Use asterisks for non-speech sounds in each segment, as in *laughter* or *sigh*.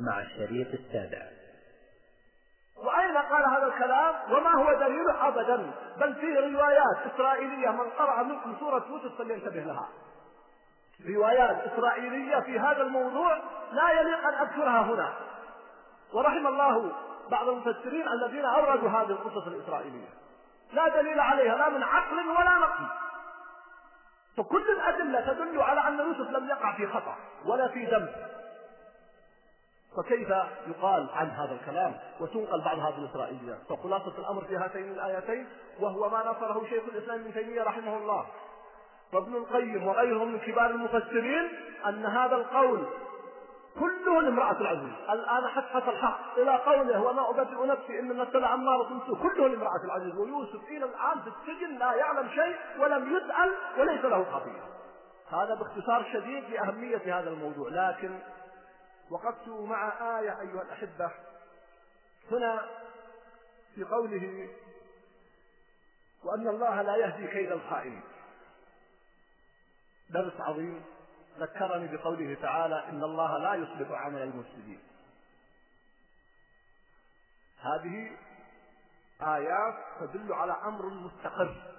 مع الشريط السابع. وأين قال هذا الكلام؟ وما هو دليله أبدا؟ بل فيه روايات إسرائيلية من قرأ منكم سورة يوسف فلينتبه لها. روايات إسرائيلية في هذا الموضوع لا يليق أن أذكرها هنا. ورحم الله بعض المفسرين الذين أوردوا هذه القصص الإسرائيلية. لا دليل عليها لا من عقل ولا نقل. فكل الأدلة تدل على أن يوسف لم يقع في خطأ ولا في ذنب. فكيف يقال عن هذا الكلام وتنقل بعض هذه الإسرائيليات فخلاصة الأمر في هاتين الآيتين وهو ما نصره شيخ الإسلام ابن تيمية رحمه الله. وابن القيم وغيرهم من كبار المفسرين أن هذا القول كله لامرأة العزيز. الآن حتى الحق. إلى قوله وما أبدئ نفسي إن النفس لأمارة سوء. كله لامرأة العزيز. ويوسف إلى الآن في السجن لا يعلم شيء ولم يسأل وليس له خطيئة هذا باختصار شديد لأهمية هذا الموضوع. لكن وقفت مع آية أيها الأحبة. هنا في قوله وأن الله لا يهدي كيد الخائنين درس عظيم. ذكرني بقوله تعالى إن الله لا يصلح عمل المفسدين. هذه آيات تدل على أمر مستقر.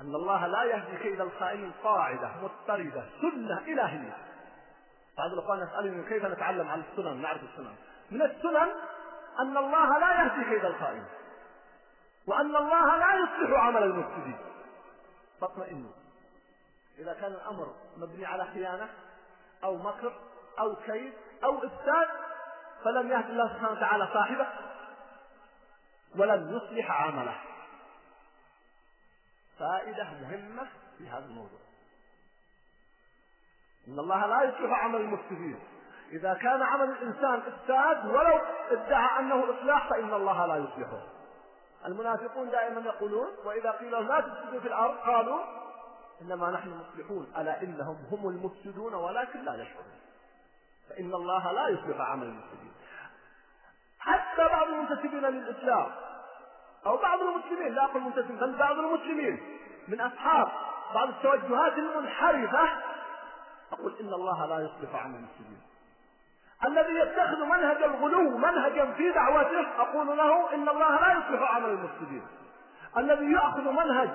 أن الله لا يهدي كيد الخائن قاعدة مضطردة سنة إلهية. بعض الأخوان يسألني كيف نتعلم عن السنن نعرف السنن. من السنن أن الله لا يهدي كيد الخائن وأن الله لا يصلح عمل المفسدين. فاطمئنوا. إذا كان الأمر مبني على خيانة أو مكر أو كيد أو إفساد فلم يهد الله سبحانه وتعالى صاحبه ولم يصلح عمله. فائدة مهمة في هذا الموضوع. إن الله لا يصلح عمل المفسدين. إذا كان عمل الإنسان إفساد ولو ادعى أنه إصلاح فإن الله لا يصلحه. المنافقون دائما يقولون وإذا قيل لا تفسدوا في الأرض قالوا إنما نحن مصلحون. ألا إنهم هم المفسدون ولكن لا يشعرون. فإن الله لا يصلح عمل المفسدين. حتى بعض المنتسبين للإسلام أو بعض المسلمين لا أقول المنتسبين بل بعض المسلمين من أصحاب بعض التوجهات المنحرفة أقول إن الله لا يصلح عمل المفسدين الذي يتخذ منهج الغلو منهجا في دعوته أقول له إن الله لا يصلح عمل المفسدين الذي يأخذ منهج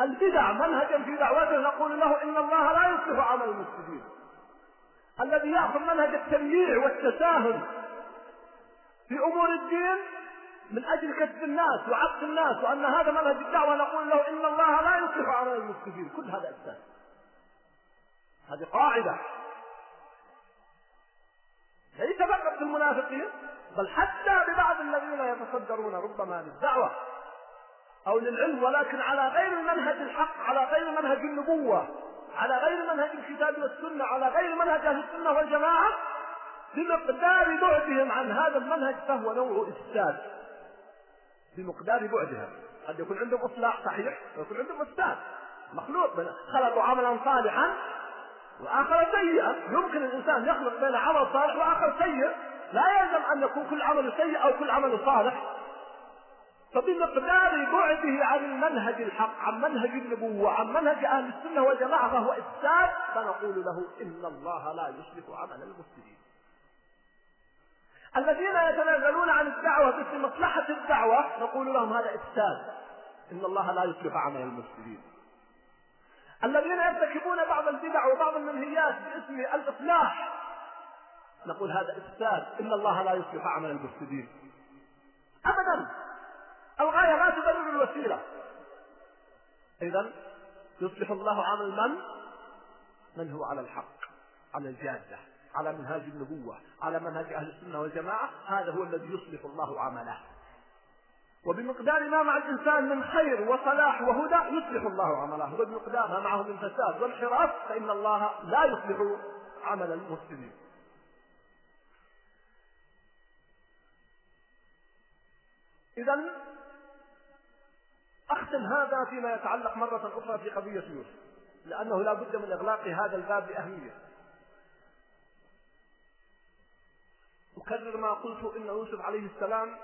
البدع منهجا في دعوته نقول له إن الله لا يصلح عمل المفسدين الذي يأخذ منهج التمييع والتساهل في أمور الدين من أجل كسب الناس وعبد الناس وأن هذا منهج الدعوة نقول له إن الله لا يصلح عمل المفسدين كل هذا أساس هذه قاعدة. ليس فقط في المنافقين بل حتى ببعض الذين يتصدرون ربما للدعوة أو للعلم ولكن على غير منهج الحق على غير منهج النبوة على غير منهج الكتاب والسنة على غير منهج أهل السنة والجماعة بمقدار بعدهم عن هذا المنهج فهو نوع إفساد. بمقدار بعدهم. قد يكون عندهم إصلاح صحيح ويكون عندهم إفساد. مخلوق. خلقوا عملا صالحا وآخر سيئا يمكن الإنسان يخلق بين عمل صالح وآخر سيء لا يلزم أن يكون كل عمل سيء أو كل عمل صالح. فبمقدار بعده عن المنهج الحق عن منهج النبوة عن منهج أهل السنة والجماعة فهو إفساد فنقول له إن الله لا يصلح عمل المفسدين. الذين يتنازلون عن الدعوة باسم مصلحة الدعوة نقول لهم هذا إفساد. إن الله لا يصلح عمل المفسدين. الذين يرتكبون بعض البدع وبعض المنهيات باسم الإصلاح. نقول هذا إفساد. إن الله لا يصلح عمل المفسدين. أبدا. الغاية لا تبرر الوسيلة. إذا يصلح الله عمل من؟ من هو على الحق؟ على الجادة؟ على منهاج النبوة؟ على منهج أهل السنة والجماعة؟ هذا هو الذي يصلح الله عمله. وبمقدار ما مع الإنسان من خير وصلاح وهدى يصلح الله عمله وبمقدار ما معه من فساد وانحراف فإن الله لا يصلح عمل المسلمين إذا أختم هذا فيما يتعلق مرة أخرى في قضية يوسف لأنه لا بد من إغلاق هذا الباب بأهمية. أكرر ما قلت إن يوسف عليه السلام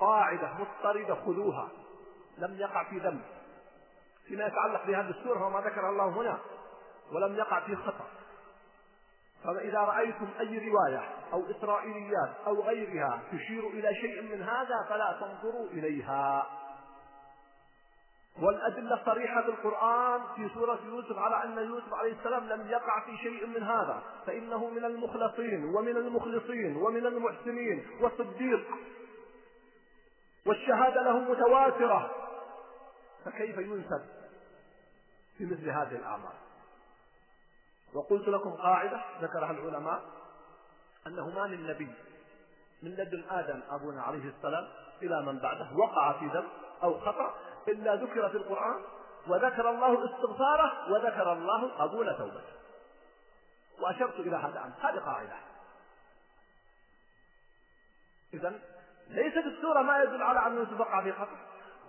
قاعدة مضطردة خذوها. لم يقع في ذنب. فيما يتعلق بهذه السورة وما ذكر الله هنا ولم يقع في خطأ. فإذا رأيتم أي رواية أو إسرائيليات أو غيرها تشير إلى شيء من هذا فلا تنظروا إليها. والأدلة الصريحة في القرآن في سورة يوسف على أن يوسف عليه السلام لم يقع في شيء من هذا فإنه من المخلصين ومن المخلصين ومن المحسنين والصديق. والشهادة له متواترة. فكيف ينسب في مثل هذه الأعمال وقلت لكم قاعدة ذكرها العلماء أنه ما من نبي من لدن آدم أبونا عليه السلام إلى من بعده وقع في ذنب أو خطأ إلا ذكر في القرآن وذكر الله استغفاره وذكر الله قبول توبته. وأشرت إلى هذا الأمر هذه قاعدة. إذا ليست السورة ما يدل على أنه يتبقى في خطأ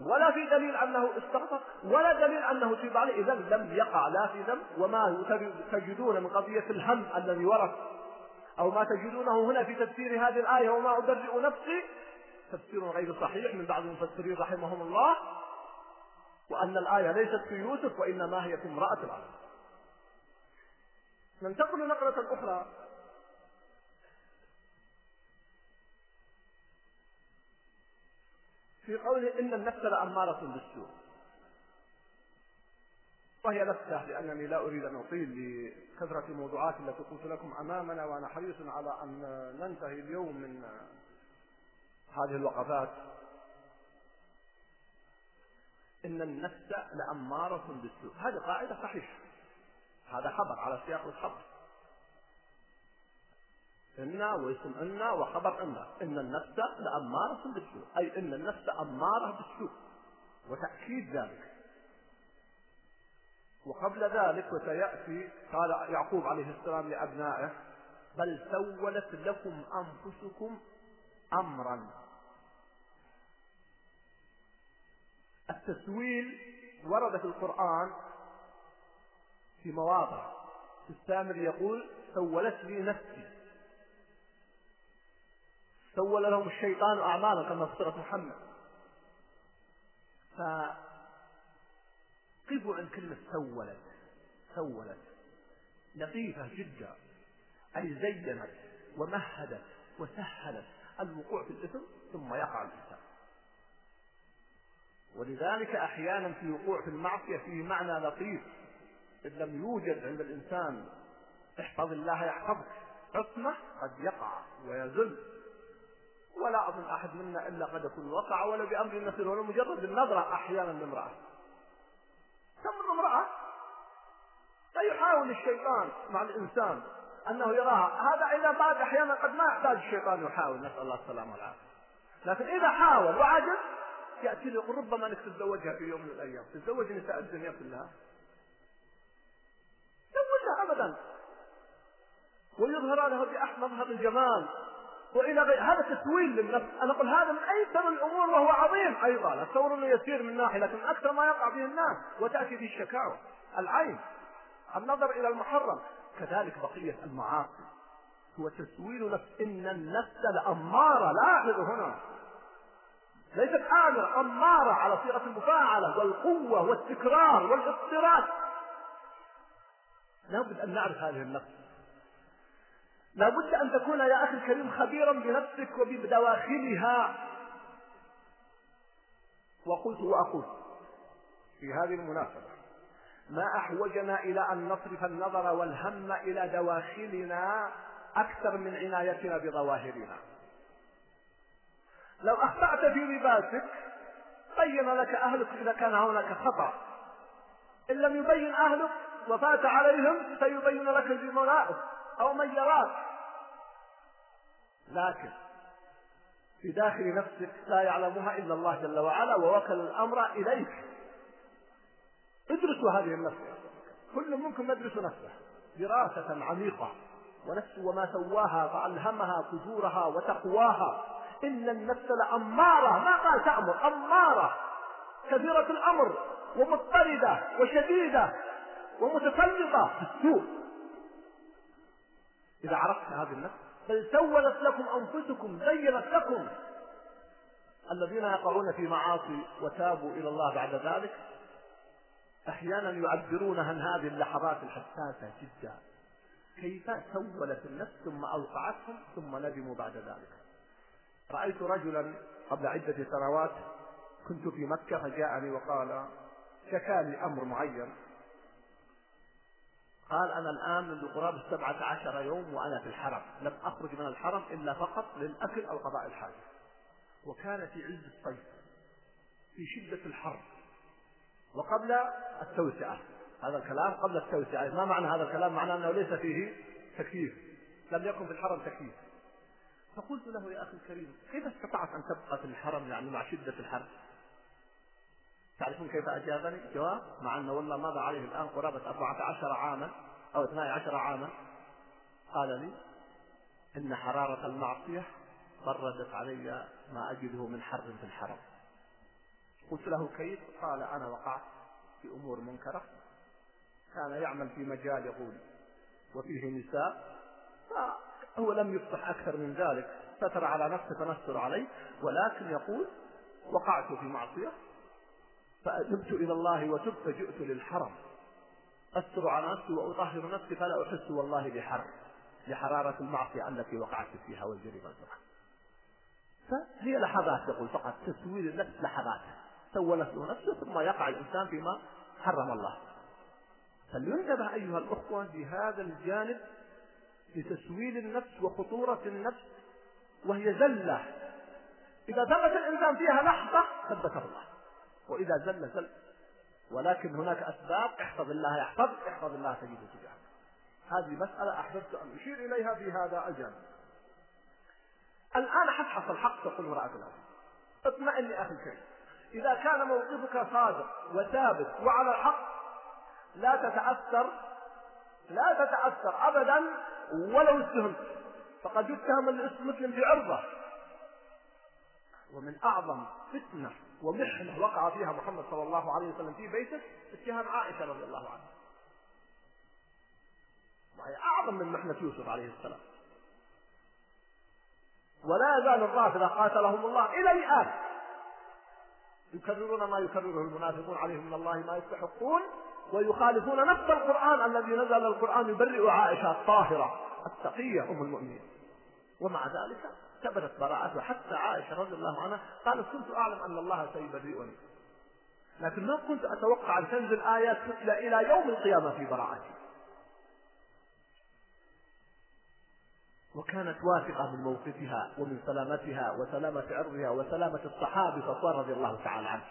ولا في دليل أنه استغفر ولا دليل أنه تيب عليه إذا لم يقع لا في ذنب. وما تجدون من قضية الهم الذي ورد أو ما تجدونه هنا في تفسير هذه الآية وما أبرئ نفسي تفسير غير صحيح من بعض المفسرين رحمهم الله وأن الآية ليست في يوسف وإنما هي في امرأة العرب. ننتقل نقلة أخرى. في قوله إن النفس لأمارة بالسوء. وهي نفسه لأنني لا أريد أن أطيل لكثرة الموضوعات التي قلت لكم أمامنا وأنا حريص على أن ننتهي اليوم من هذه الوقفات. إن النفس لأمارة بالسوء. هذه قاعدة صحيحة. هذا خبر على سياق الخبر. إن واسم إن وخبر إن إن النفس لأمارة بالسوء. أي إن النفس أمارة بالسوء. وتأكيد ذلك. وقبل ذلك وسيأتي قال يعقوب عليه السلام لأبنائه بل سولت لكم أنفسكم أمرا. التسويل ورد في القرآن في مواضع. السامر يقول سولت لي نفسي. سول لهم الشيطان أعمالا كما في سورة محمد. فقفوا عن كلمة سولت؟ سولت. لطيفة جدا. أي زينت ومهدت وسهلت الوقوع في الإثم ثم يقع الإنسان ولذلك أحيانا في وقوع في المعصية فيه معنى لطيف. إن لم يوجد عند الإنسان احفظ الله يحفظك. حكمه قد يقع ويزل. ولا أظن أحد منا إلا قد يكون وقع ولا بأمر يسير ولا مجرد النظرة أحيانا لامرأة. كم امرأة؟ فيحاول الشيطان مع الإنسان أنه يراها. هذا إذا بعد أحيانا قد ما يحتاج الشيطان يحاول. نسأل الله السلامة والعافية. لكن إذا حاول وعجز يأتي يقول ربما أنك تتزوجها في يوم من الأيام. تتزوج نساء الدنيا كلها. تزوجها أبدا. ويظهر له بأحسن مظهر الجمال. وإلى غير هذا تسويل للنفس. أنا أقول هذا من ايسر الأمور وهو عظيم أيضا. اتصور انه يسير من ناحية لكن أكثر ما يقع به الناس وتأتي به الشكاوى. العين النظر إلى المحرم. كذلك بقية المعاصي. هو تسويل نفس. إن النفس لاماره لاحظوا هنا. ليست آمرة. أمارة على صيغة المفاعلة والقوة والتكرار والاضطراد لابد أن نعرف هذه النفس. لابد أن تكون يا أخي الكريم خبيرا بنفسك وبدواخلها. وقلت وأقول في هذه المناسبة ما أحوجنا إلى أن نصرف النظر والهم إلى دواخلنا أكثر من عنايتنا بظواهرنا. لو أخطأت في لباسك بين لك أهلك إذا كان هناك خطأ. إن لم يبين أهلك وفات عليهم سيبين لك زملائك أو من يراك. لكن في داخل نفسك لا يعلمها إلا الله جل وعلا ووكل الأمر إليك. ادرسوا هذه النفس. كل منكم يدرس نفسه. دراسة عميقة. ونفس وما سواها فألهمها فجورها وتقواها. إن النفس لأمارة. ما قال تأمر؟ أمارة. كثيرة الأمر ومضطردة وشديدة ومتسلطة في السوء. إذا عرفت هذه النفس بل سولت لكم أنفسكم زينت لكم. الذين يقعون في معاصي وتابوا إلى الله بعد ذلك أحيانا يعبرون عن هذه اللحظات الحساسة جدا. كيف سولت النفس ثم أوقعتهم ثم ندموا بعد ذلك. رأيت رجلا قبل عدة سنوات كنت في مكة فجاءني وقال شكاني أمر معين؟ قال أنا الآن منذ قرابة سبعة عشر يوم وأنا في الحرم لم أخرج من الحرم إلا فقط للأكل أو قضاء الحاجة. وكان في عز الصيف في شدة الحر وقبل التوسعة. هذا الكلام قبل التوسعة ما معنى هذا الكلام؟ معنى أنه ليس فيه تكييف لم يكن في الحرم تكييف. فقلت له يا أخي الكريم كيف استطعت أن تبقى في الحرم يعني مع شدة الحر؟ تعرفون كيف أجابني؟ جواب مع أنه والله مضى عليه الآن قرابة أربعة عشر عاما أو اثني عشر عاما. قال لي إن حرارة المعصية بردت علي ما أجده من حر في الحرم. قلت له كيف؟ قال أنا وقعت في أمور منكرة. كان يعمل في مجال يقول وفيه نساء. فهو لم يفتح أكثر من ذلك. ستر على نفسه فنستر عليه ولكن يقول وقعت في معصية. فتبت إلى الله وتبت جئت للحرم. أستر على نفسي وأطهر نفسي فلا أحس والله بحر لحرارة المعصية التي وقعت فيها والجريمة. فهي لحظات يقول فقط تسويل النفس لحظات. سولت نفسه ثم يقع الإنسان فيما حرم الله. فلينتبه أيها الأخوة بهذا الجانب لتسويل النفس وخطورة النفس وهي زلة. إذا ثبت الإنسان فيها لحظة ثبته الله. وإذا زل زل. ولكن هناك أسباب احفظ الله يحفظك احفظ الله تجده تجاهك. هذه مسألة أحببت أن أشير إليها في هذا الجانب. الآن حتحصل الحق تقول امرأة الأول اطمئن يا أخي الكريم. إذا كان موقفك صادق وثابت وعلى الحق لا تتأثر لا تتأثر أبدا ولو اتهمت فقد يتهم المسلم بعرضة. ومن أعظم فتنة ومحنة وقع فيها محمد صلى الله عليه وسلم في بيته اتهام عائشة رضي الله عنها. وهي أعظم من محنة يوسف عليه السلام. ولا يزال الرافضة قاتلهم الله إلى الآن. يكررون ما يكرره المنافقون عليهم من الله ما يستحقون ويخالفون نفس القرآن الذي نزل القرآن يبرئ عائشة الطاهرة التقية أم المؤمنين. ومع ذلك ثبتت براءته حتى عائشة رضي الله عنها قالت كنت أعلم أن الله سيبرئني. لكن ما كنت أتوقع أن تنزل آيات تتلى إلى يوم القيامة في براءتي. وكانت واثقة من موقفها ومن سلامتها وسلامة عرضها وسلامة الصحابي صفوان رضي الله تعالى عنه.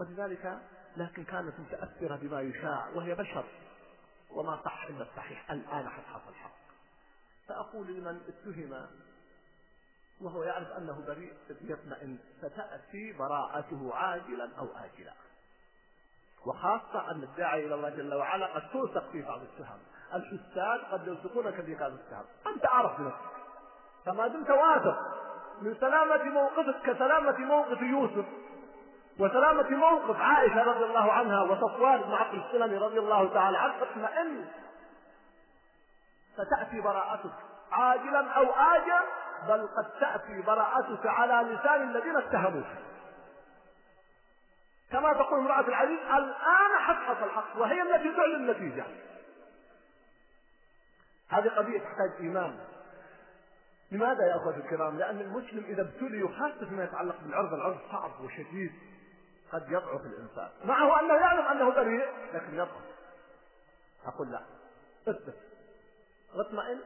ولذلك لكن كانت متأثرة بما يشاع وهي بشر. وما صح إلا الصحيح. الآن حتى حصل الحق. فأقول لمن اتهم وهو يعرف أنه بريء يطمئن ستأتي براءته عاجلا أو آجلا. وخاصة أن الداعي إلى الله جل وعلا قد توثق في بعض التهم الحساد قد يوثقونك في هذا التهم أنت أعرف بنفسك. فما دمت واثق من سلامة موقفك كسلامة موقف يوسف وسلامة موقف عائشة رضي الله عنها وصفوان بن عبد السلمي رضي الله تعالى عنه اطمئن ستأتي براءتك. عاجلا أو آجلا بل قد تأتي براءتك على لسان الذين اتهموك. كما تقول امرأة العزيز الآن حقق الحق وهي التي تعلن النتيجة. هذه قضية تحتاج إيمان. لماذا يا أخوة الكرام؟ لأن المسلم إذا ابتلي وخاصة فيما يتعلق بالعرض العرض صعب وشديد قد يضعف الإنسان. معه أنه يعلم أنه بريء لكن يضعف. أقول لا. اثبت *laughs* واطمئن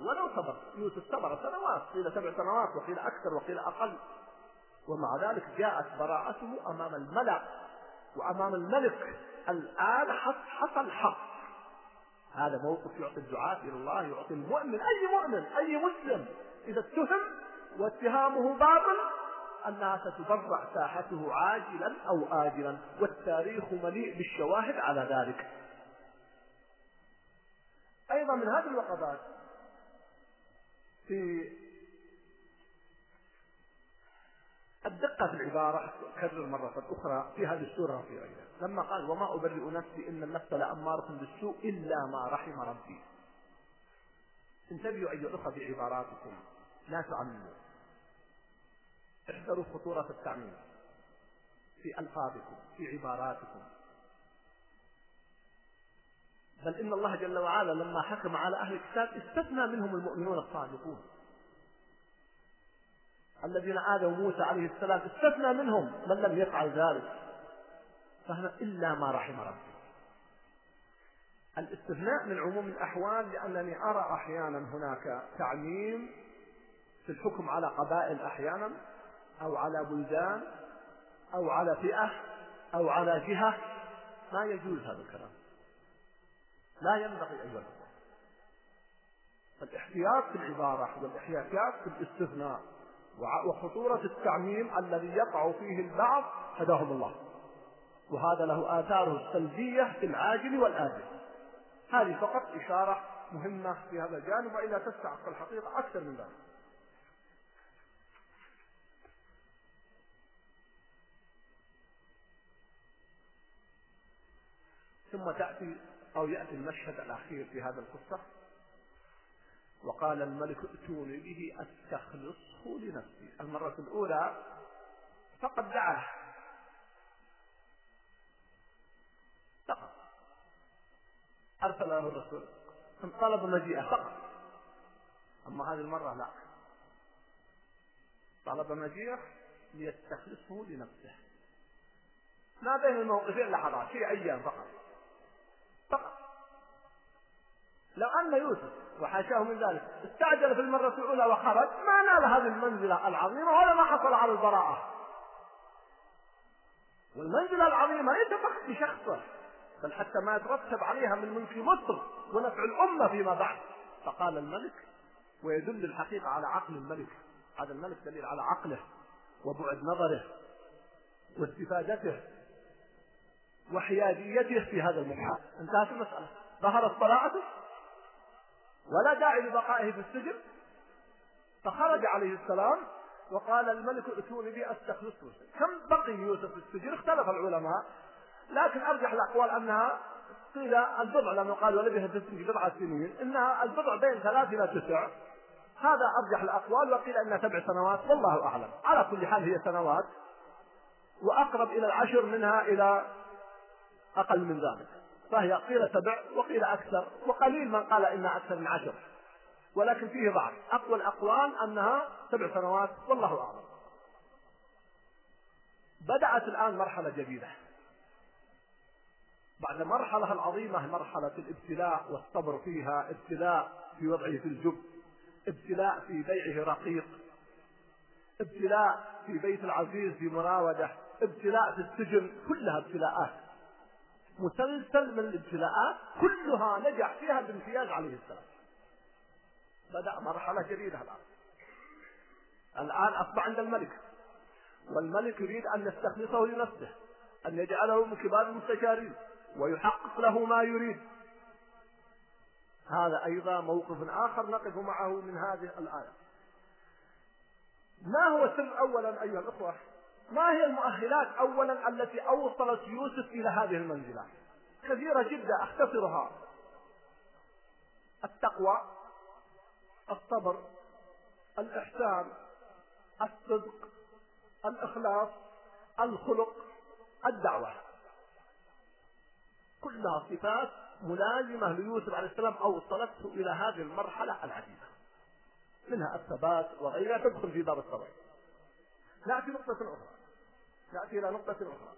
ولو صبر. يوسف صبر سنوات قيل سبع سنوات وقيل أكثر وقيل أقل. ومع ذلك جاءت براءته أمام الملأ وأمام الملك. الآن حصل حق هذا موقف يعطي الدعاة إلى الله يعطي المؤمن أي مؤمن أي مسلم إذا اتهم واتهامه باطل أنها ستبرع ساحته عاجلا أو آجلا والتاريخ مليء بالشواهد على ذلك. أيضا من هذه الوقفات في الدقة في العبارة أكرر مرة أخرى في هذه السورة وفي غيرها. لما قال وما أبرئ نفسي إن النفس لأمارة بالسوء إلا ما رحم ربي. انتبهوا أيها الأخوة في عباراتكم لا تعمموا. احذروا خطورة التعميم في ألفاظكم في عباراتكم. بل إن الله جل وعلا لما حكم على أهل الكتاب استثنى منهم المؤمنون الصادقون. الذين آذوا موسى عليه السلام استثنى منهم من لم يفعل ذلك. فهنا إلا ما رحم ربي. الاستثناء من عموم الأحوال لأنني أرى أحيانا هناك تعميم في الحكم على قبائل أحيانا أو على بلدان أو على فئة أو على جهة. ما يجوز هذا الكلام. لا ينبغي أيها الأخوة الاحتياط في العبارة والاحتياط في الاستثناء وخطورة التعميم الذي يقع فيه البعض هداهم الله. وهذا له آثاره السلبية في العاجل والآجل هذه فقط إشارة مهمة في هذا الجانب وإلا تستحق الحقيقة أكثر من ذلك. ثم تأتي أو يأتي المشهد الأخير في هذا القصة؟ وقال الملك ائتوني به أستخلصه لنفسي. المرة الأولى فقد دعاه. فقط. أرسل له الرسول. طلب مجيئه فقط. أما هذه المرة لا. طلب مجيئه ليستخلصه لنفسه. ما بين الموقفين لحظات في أيام فقط. لو أن يوسف وحاشاه من ذلك استعجل في المرة الأولى وخرج ما نال هذه المنزلة العظيمة ولا ما حصل على البراءة. والمنزلة العظيمة ليس فقط بشخصه بل حتى ما يترتب عليها من ملك مصر ونفع الأمة فيما بعد. فقال الملك ويدل الحقيقة على عقل الملك. هذا الملك دليل على عقله وبعد نظره واستفادته وحياديته في هذا المحال. انتهت المسألة. ظهرت براءته؟ ولا داعي لبقائه في السجن. فخرج عليه السلام وقال الملك ائتوني بي استخلصه كم بقي يوسف في السجن؟ اختلف العلماء. لكن أرجح الأقوال أنها قيل البضع لأنه قال ولبث في السجن بضع سنين إنها البضع بين ثلاث إلى تسع. هذا أرجح الأقوال وقيل إنها سبع سنوات والله أعلم. على كل حال هي سنوات وأقرب إلى العشر منها إلى أقل من ذلك. فهي قيل سبع وقيل أكثر وقليل من قال إنها أكثر من عشر. ولكن فيه ضعف. أقوى الأقوال أنها سبع سنوات والله أعلم. بدأت الآن مرحلة جديدة. بعد المرحلة العظيمة مرحلة الابتلاء والصبر فيها ابتلاء في وضعه في الجب ابتلاء في بيعه رقيق ابتلاء في بيت العزيز بمراودة ابتلاء في السجن كلها ابتلاءات. مسلسل من الابتلاءات كلها نجح فيها بامتياز عليه السلام. بدأ مرحلة جديدة الآن. الآن أصبح عند الملك. والملك يريد أن يستخلصه لنفسه أن يجعله من كبار المستشارين ويحقق له ما يريد. هذا أيضا موقف آخر نقف معه من هذه الآية. ما هو السر أولا أيها الأخوة؟ ما هي المؤهلات أولا التي أوصلت يوسف إلى هذه المنزلة؟ كثيرة جدا أختصرها. التقوى الصبر الإحسان الصدق الإخلاص الخلق الدعوة. كلها صفات ملازمة ليوسف عليه السلام أوصلته إلى هذه المرحلة العجيبة منها الثبات وغيرها تدخل في باب الصبر. نأتي نقطة أخرى. نأتي إلى نقطة أخرى.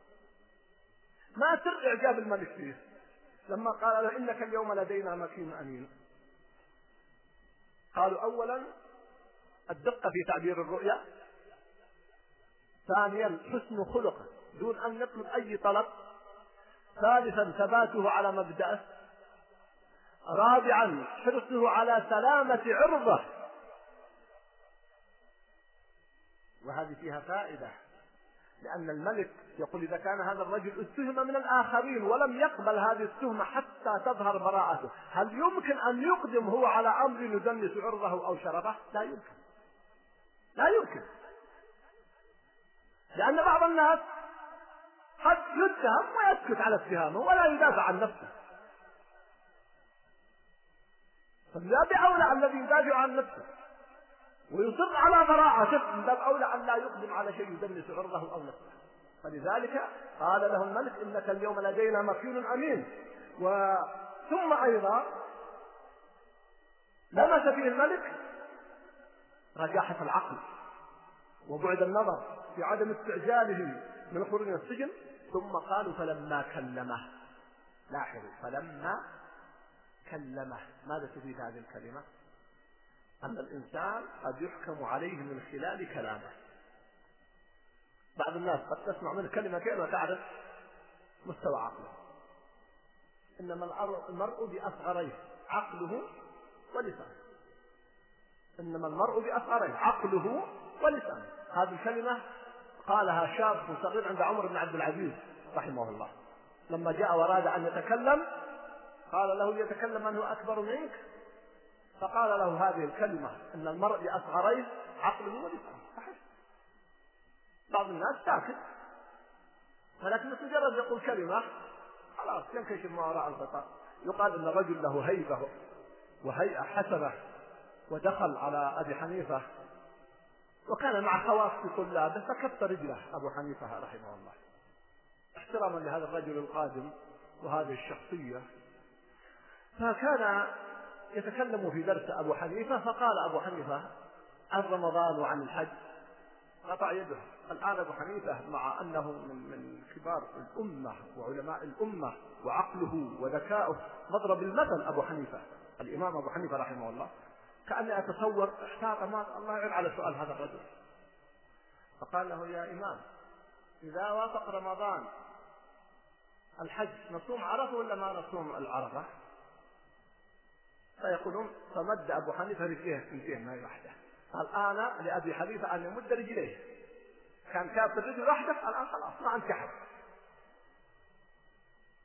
ما سر إعجاب الملك فيه لما قال له إنك اليوم لدينا مكين أمين. قالوا أولا الدقة في تعبير الرؤيا. ثانيا حسن خلقه دون أن يطلب أي طلب. ثالثا ثباته على مبدأه. رابعا حرصه على سلامة عرضه. وهذه فيها فائدة. لأن الملك يقول إذا كان هذا الرجل اتهم من الآخرين ولم يقبل هذه التهمة حتى تظهر براءته هل يمكن أن يقدم هو على أمر يدنس عرضه أو شرفه؟ لا يمكن. لا يمكن. لأن بعض الناس قد يتهم ويسكت على اتهامه ولا يدافع عن نفسه. فباب أولى الذي يدافع عن نفسه. ويصر على براءة شوف من باب أولى أن لا يقدم على شيء يدنس عرضه أو نفسه. فلذلك قال له الملك إنك اليوم لدينا مكين أمين. و ثم أيضا لمس فيه الملك رجاحة العقل وبعد النظر في عدم استعجاله من الخروج من السجن. ثم قالوا فلما كلمه. لاحظوا فلما كلمه. ماذا تفيد هذه الكلمة؟ أن الإنسان قد يحكم عليه من خلال كلامه. بعض الناس قد تسمع منه كلمة كلمة تعرف مستوى عقله. إنما المرء بأصغريه عقله ولسانه. إنما المرء بأصغريه عقله ولسانه. هذه الكلمة قالها شاب صغير عند عمر بن عبد العزيز رحمه الله. لما جاء وأراد أن يتكلم قال له يتكلم من هو أكبر منك؟ فقال له هذه الكلمة أن المرء بأصغريه عقله ولسانه صحيح. بعض الناس ساكت. ولكن مجرد يقول كلمة خلاص ينكشف ما وراء الغطاء يقال إن رجل له هيبة وهيئة حسنة ودخل على أبي حنيفة وكان مع خواص طلابه فكف رجله. أبو حنيفة رحمه الله. احتراما لهذا الرجل القادم وهذه الشخصية. فكان يتكلم في درس أبو حنيفة فقال أبو حنيفة عن رمضان وعن الحج. قطع يده. الآن أبو حنيفة مع أنه من من كبار الأمة وعلماء الأمة وعقله وذكاؤه مضرب المثل أبو حنيفة. الإمام أبو حنيفة رحمه الله كأني أتصور احتاط ما الله يعين على سؤال هذا الرجل. فقال له يا إمام إذا وافق رمضان الحج نصوم عرفة ولا ما نصوم العرفة؟ فيقولون فمد أبو حنيفة رجليه اثنتين ما هي واحدة الآن لأبي حنيفة أن يمد رجليه. كان كافر رجل واحدة الآن خلاص ما انتحر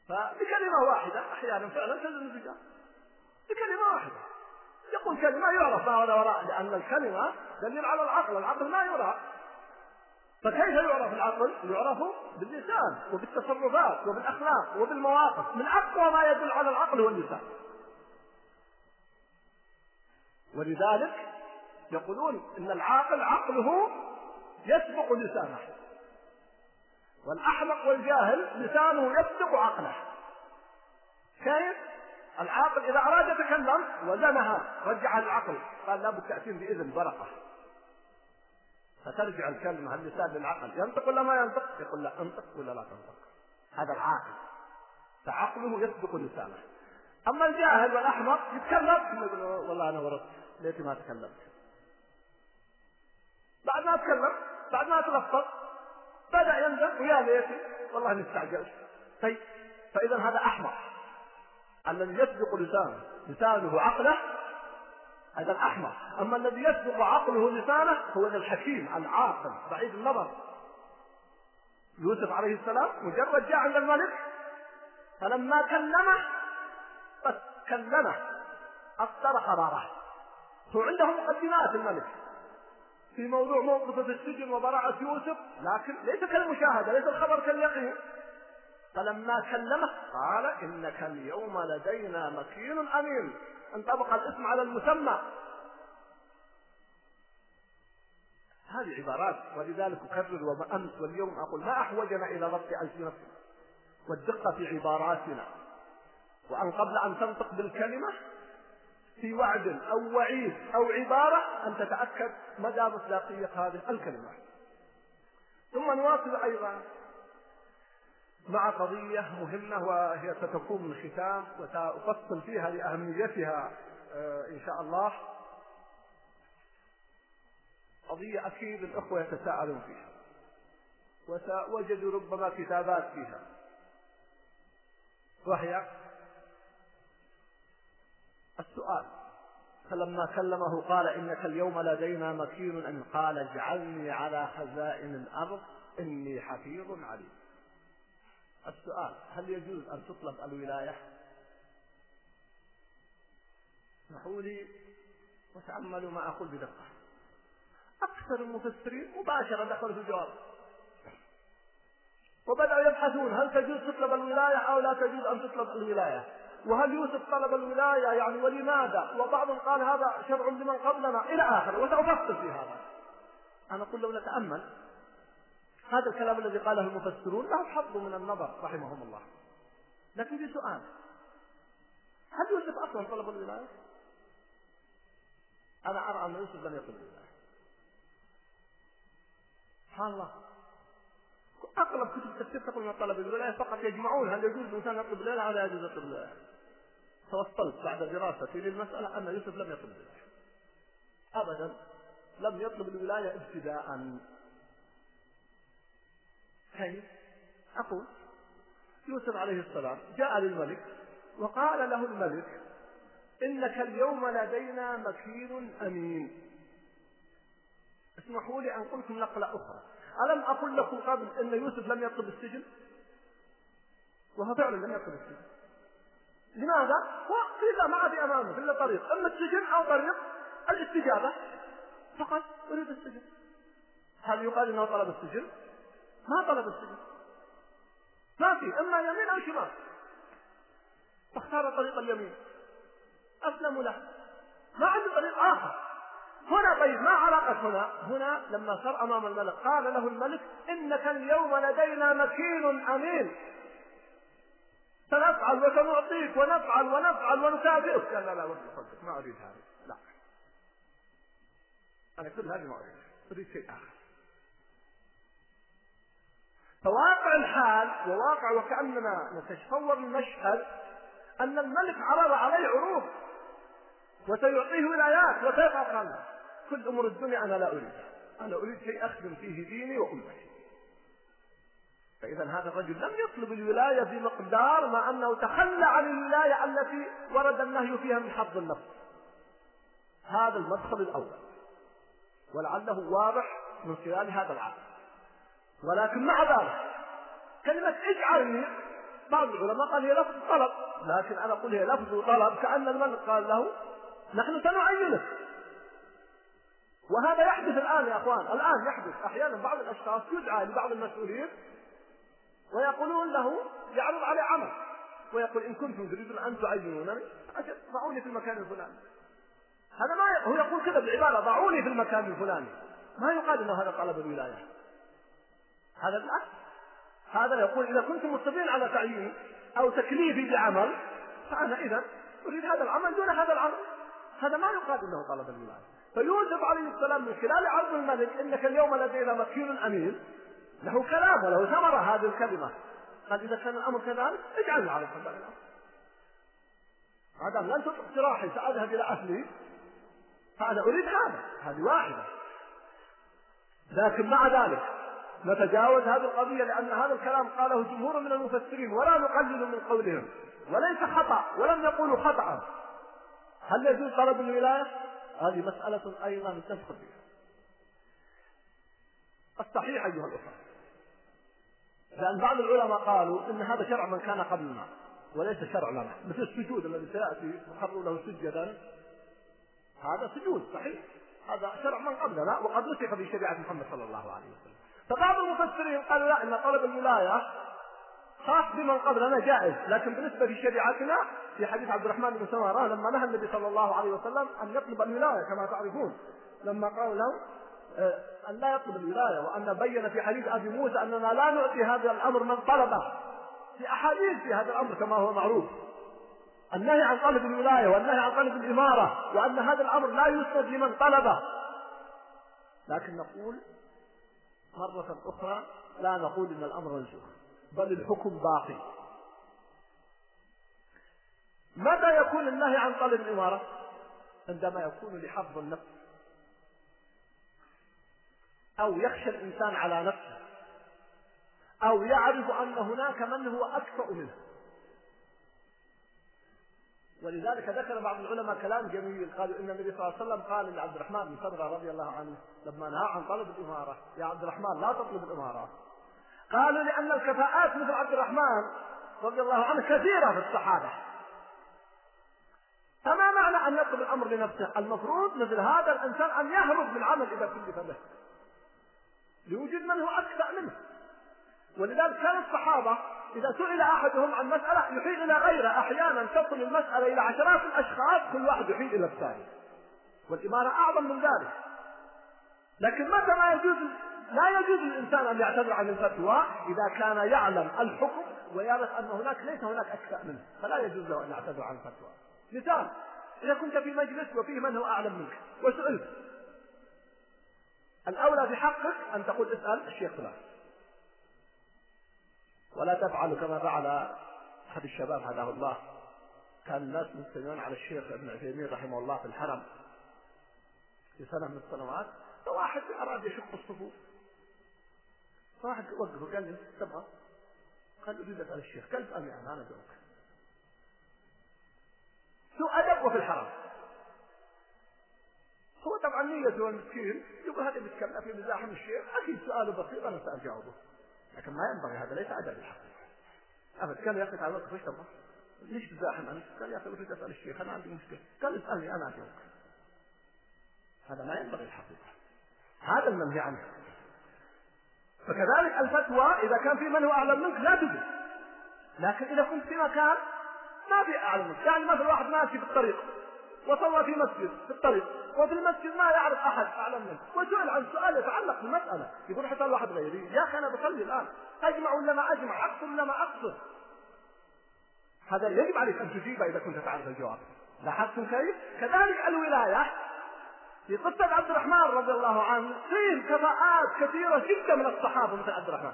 فبكلمة واحدة أحيانا فعلا تزن الرجال. بكلمة واحدة. يقول كلمة يعرف ما ولا وراء لأن الكلمة دليل على العقل العقل ما يرى. فكيف يعرف العقل؟ يعرف باللسان وبالتصرفات وبالأخلاق وبالمواقف. من أقوى ما يدل على العقل واللسان ولذلك يقولون إن العاقل عقله يسبق لسانه والأحمق والجاهل لسانه يسبق عقله. كيف؟ العاقل إذا أراد يتكلم وزنها رجع العقل قال لابد تأتين بإذن برقة. فترجع الكلمة اللسان للعقل ينطق ولا ما ينطق؟ يقول لا انطق ولا لا تنطق. هذا العاقل. فعقله يسبق لسانه. أما الجاهل والأحمق يتكلم يقول والله أنا ورطت ليتي ما تكلمت. بعد ما تكلم بعد ما تلفظ بدأ يندم ويا ليتي والله أني استعجلت. طيب فإذا هذا أحمق الذي يسبق لسانه لسانه عقله هذا الأحمق أما الذي يسبق عقله لسانه هو الحكيم العاقل بعيد النظر. يوسف عليه السلام مجرد جاء عند الملك فلما كلمه بس كلمه أصدر قراره هو عنده مقدمات الملك. في موضوع موقفه في السجن وبراءة يوسف لكن ليس كالمشاهدة ليس الخبر كاليقين. فلما كلمه قال إنك اليوم لدينا مكين أمين. انطبق الاسم على المسمى. هذه عبارات ولذلك أكرر وأمس واليوم أقول ما أحوجنا إلى ضبط ألسنتنا والدقة في عباراتنا. وأن قبل أن تنطق بالكلمة في وعد أو وعيد أو عبارة أن تتأكد مدى مصداقية هذه الكلمة. ثم نواصل أيضا مع قضية مهمة وهي ستكون من ختام وسأفصل فيها لأهميتها آه، إن شاء الله. قضية أكيد الأخوة يتساءلون فيها وسأوجد ربما كتابات فيها. وهي السؤال. فلما كلمه قال إنك اليوم لدينا مكين أن قال اجعلني على خزائن الأرض إني حفيظ عليم. السؤال هل يجوز أن تطلب الولاية؟ اسمحوا لي وتأملوا ما أقول بدقة. أكثر المفسرين مباشرة دخلوا في الجواب. وبدأوا يبحثون هل تجوز تطلب الولاية أو لا تجوز أن تطلب الولاية؟ وهل يوسف طلب الولاية يعني ولماذا؟ وبعضهم قال هذا شرع لمن قبلنا إلى آخره وسأفصل في هذا. أنا أقول لو نتأمل هذا الكلام الذي قاله المفسرون له حظ من النظر رحمهم الله. لكن في سؤال هل يوسف أصلا طلب الولاية؟ أنا أرى أن يوسف لم يطلب الولاية. سبحان الله. أغلب كتب التفسير تقول من طلب الولاية فقط يجمعون هل يجوز الإنسان يطلب الولاية أو لا يجوز يطلب الولاية توصلت بعد دراستي للمسألة أن يوسف لم يطلب. الولاية أبدا لم يطلب الولاية ابتداء. كيف؟ أقول يوسف عليه السلام جاء للملك وقال له الملك إنك اليوم لدينا مكين أمين. اسمحوا لي أن قلتم نقلة أخرى. ألم أقل لكم قبل أن يوسف لم يطلب السجن؟ وهو فعلا لم يطلب السجن. لماذا؟ إذا ما عاد أمامه إلا طريق. إما السجن أو طريق الاستجابة فقط أريد السجن. هل يقال أنه طلب السجن؟ ما طلب السجن. ما في. إما يمين أو شمال. فاختار طريق اليمين. أسلموا له. ما عنده طريق آخر. هنا طيب ما علاقة هنا؟ هنا لما صار أمام الملك قال له الملك إنك اليوم لدينا مكين أمين. سنفعل وسنعطيك ونفعل ونفعل ونكافئك قال لا لا ودي صدق ما أريد هذا. لا. أنا كل هذه ما أريد أريد شيء آخر. فواقع الحال وواقع وكأننا نتصور المشهد أن الملك عرض عليه عروض. وسيعطيه ولايات وسيفعل كل أمور الدنيا أنا لا أريدها أنا أريد شيء أخدم فيه ديني وأمتي. فإذا هذا الرجل لم يطلب الولاية بمقدار ما أنه تخلى عن الولاية التي ورد النهي فيها من حظ النفس. هذا المدخل الأول. ولعله واضح من خلال هذا العقل. ولكن مع ذلك كلمة اجعلني بعض العلماء قال هي لفظ طلب لكن أنا أقول هي لفظ طلب كأن الملك قال له نحن سنعينك وهذا يحدث الآن يا أخوان الآن يحدث أحيانا بعض الأشخاص يدعى لبعض المسؤولين ويقولون له يعرض عليه عمل ويقول إن كنتم تريدون أن تعينونني ضعوني في المكان الفلاني. هذا ما هو يقول كذا بالعبارة ضعوني في المكان الفلاني. ما يقال أنه هذا طلب الولاية. هذا بالعكس. هذا يقول إذا كنتم مصرين على تعييني أو تكليفي بعمل فأنا إذا أريد هذا العمل دون هذا العمل. هذا ما يقال أنه طلب الولاية فيوسف عليه السلام من خلال عرض الملك إنك اليوم لدينا مكين أمين له كلام وله ثمرة هذه الكلمة. قال إذا كان الأمر كذلك اجعلني على الأمر ما دام لن تطلق سراحي سأذهب إلى أهلي فأنا أريد هذا. هذه واحدة. لكن مع ذلك نتجاوز هذه القضية لأن هذا الكلام قاله جمهور من المفسرين ولا نقلل من قولهم. وليس خطأ ولم يقولوا خطأ. هل يجوز طلب الولاية؟ هذه مسألة أيضا نتفق فيها. الصحيح أيها الأخوة لأن بعض العلماء قالوا إن هذا شرع من كان قبلنا وليس شرع لنا مثل السجود الذي سيأتي وخروا له سجدا. هذا سجود صحيح؟ هذا شرع من قبلنا وقد نسخ في شريعة محمد صلى الله عليه وسلم. فبعض المفسرين قالوا لا إن طلب الولاية خاص بمن قبلنا جائز لكن بالنسبة لشريعتنا في حديث عبد الرحمن بن سمره لما نهى النبي صلى الله عليه وسلم أن يطلب الولاية كما تعرفون لما قال له آه، أن لا يطلب الولاية وأن بين في حديث أبي موسى أننا لا نعطي هذا الأمر من طلبه. في أحاديث في هذا الأمر كما هو معروف. النهي عن طلب الولاية والنهي عن طلب الإمارة وأن هذا الأمر لا يسند لمن طلبه. لكن نقول مرة أخرى لا نقول إن الأمر منسوخ. بل الحكم باقي متى يكون النهي عن طلب الإمارة؟ عندما يكون لحظ النفس. أو يخشى الإنسان على نفسه. أو يعرف أن هناك من هو أكفأ منه. ولذلك ذكر بعض العلماء كلام جميل. قالوا إن النبي صلى الله عليه وسلم قال لعبد الرحمن بن سمره رضي الله عنه لما نهى عن طلب الإمارة يا عبد الرحمن لا تطلب الإمارة. قالوا لأن الكفاءات مثل عبد الرحمن رضي الله عنه كثيرة في الصحابة. فما معنى أن يطلب الأمر لنفسه المفروض مثل هذا الإنسان أن يهرب من عمل إذا كلف به. لوجود من هو أكفأ منه. ولذلك كان الصحابة إذا سئل أحدهم عن مسألة يحيل إلى غيره. أحيانا تصل المسألة إلى عشرات الأشخاص كل واحد يحيل إلى الثاني. والإمارة أعظم من ذلك. لكن متى ما يجوز لا يجوز للإنسان أن يعتذر عن الفتوى إذا كان يعلم الحكم ويرى أن هناك ليس هناك أكفأ منه فلا يجوز له أن يعتذر عن الفتوى. مثال إذا كنت في مجلس وفيه من هو أعلم منك وسئلت الأولى بحقك أن تقول اسأل الشيخ فلان. ولا تفعل كما فعل أحد الشباب هداه الله. كان الناس مستمعون على الشيخ ابن عثيمين رحمه الله في الحرم. في سنة من السنوات فواحد أراد يشق الصفوف. فواحد وقفه قال لي تبغى؟ قال أريد أسأل الشيخ. قال اسألني أنا أنا أجاوبك سوء أدب وفي الحرم؟ هو طبعا نيته المسكين. يقول هذا بيتكلم في مزاحم الشيخ. أكيد سؤاله بسيط أنا سأجاوبه. لكن ما ينبغي هذا ليس أدب الحقيقة. أبد كان يقف على الوقت إيش تبغى؟ ليش تزاحم أنت؟ قال يا أخي أريد أسأل الشيخ؟ أنا عندي مشكلة. قال اسألني أنا أجاوبك. هذا ما ينبغي الحقيقة. هذا المنهي عنه. فكذلك الفتوى إذا كان في من هو أعلم منك لا تجوز لكن إذا كنت في مكان ما في أعلم منك. يعني مثلا واحد ماشي في الطريق وصلى في مسجد في الطريق وفي المسجد ما يعرف أحد أعلم منه. وسئل عن سؤال يتعلق بالمسألة. يقول حتى واحد غيري يا أخي أنا بصلي الآن. أجمع ولا ما أجمع؟ أقصر ولا ما أقصر؟ هذا يجب عليك أن تجيب إذا كنت تعرف الجواب. لاحظتم كيف؟ كذلك الولاية في قصة عبد الرحمن رضي الله عنه فيه كفاءات كثيرة جدا من الصحابة مثل عبد الرحمن.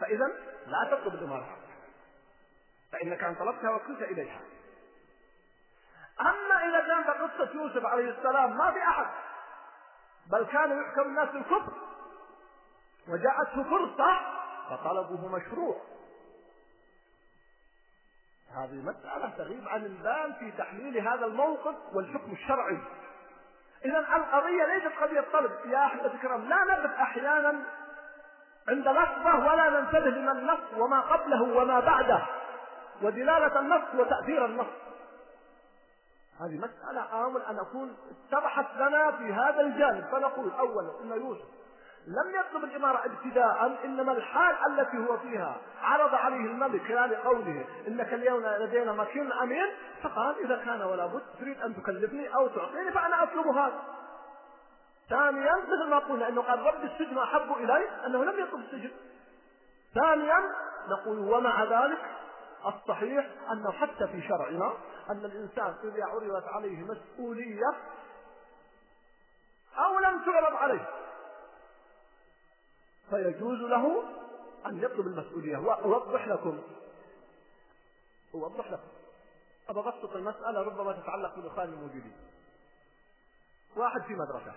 فإذا لا تطلب الإمارة. فإنك أن طلبتها وكلت إليها. أما إذا كانت قصة يوسف عليه السلام ما في أحد بل كان يحكم الناس بالكفر وجاءته فرصة فطلبه مشروع. هذه مسألة تغيب عن البال في تحليل هذا الموقف والحكم الشرعي. إذا القضية ليست قضية طلب. يا أحمد الكرام لا نقف أحيانا عند لفظة ولا ننتبه لما النص وما قبله وما بعده ودلالة النص وتأثير النص. هذه مسألة آمل أن أكون اتضحت لنا في هذا الجانب. فنقول أولا إن يوسف لم يطلب الإمارة ابتداء إنما الحال التي هو فيها. عرض عليه الملك خلال قوله إنك اليوم لدينا مكين أمين فقال إذا كان ولا بد تريد أن تكلفني أو تعطيني فأنا أطلب هذا. ثانيا مثل ما قلنا أنه قال رب السجن أحب إلي أنه لم يطلب السجن. ثانيا نقول ومع ذلك الصحيح أنه حتى في شرعنا أن الإنسان إذا عرضت عليه مسؤولية أو لم تعرض عليه. فيجوز له أن يطلب المسؤولية. وأوضح لكم. أوضح لكم. أبسط المسألة ربما تتعلق بالإخوان الموجودين. واحد في مدرسة.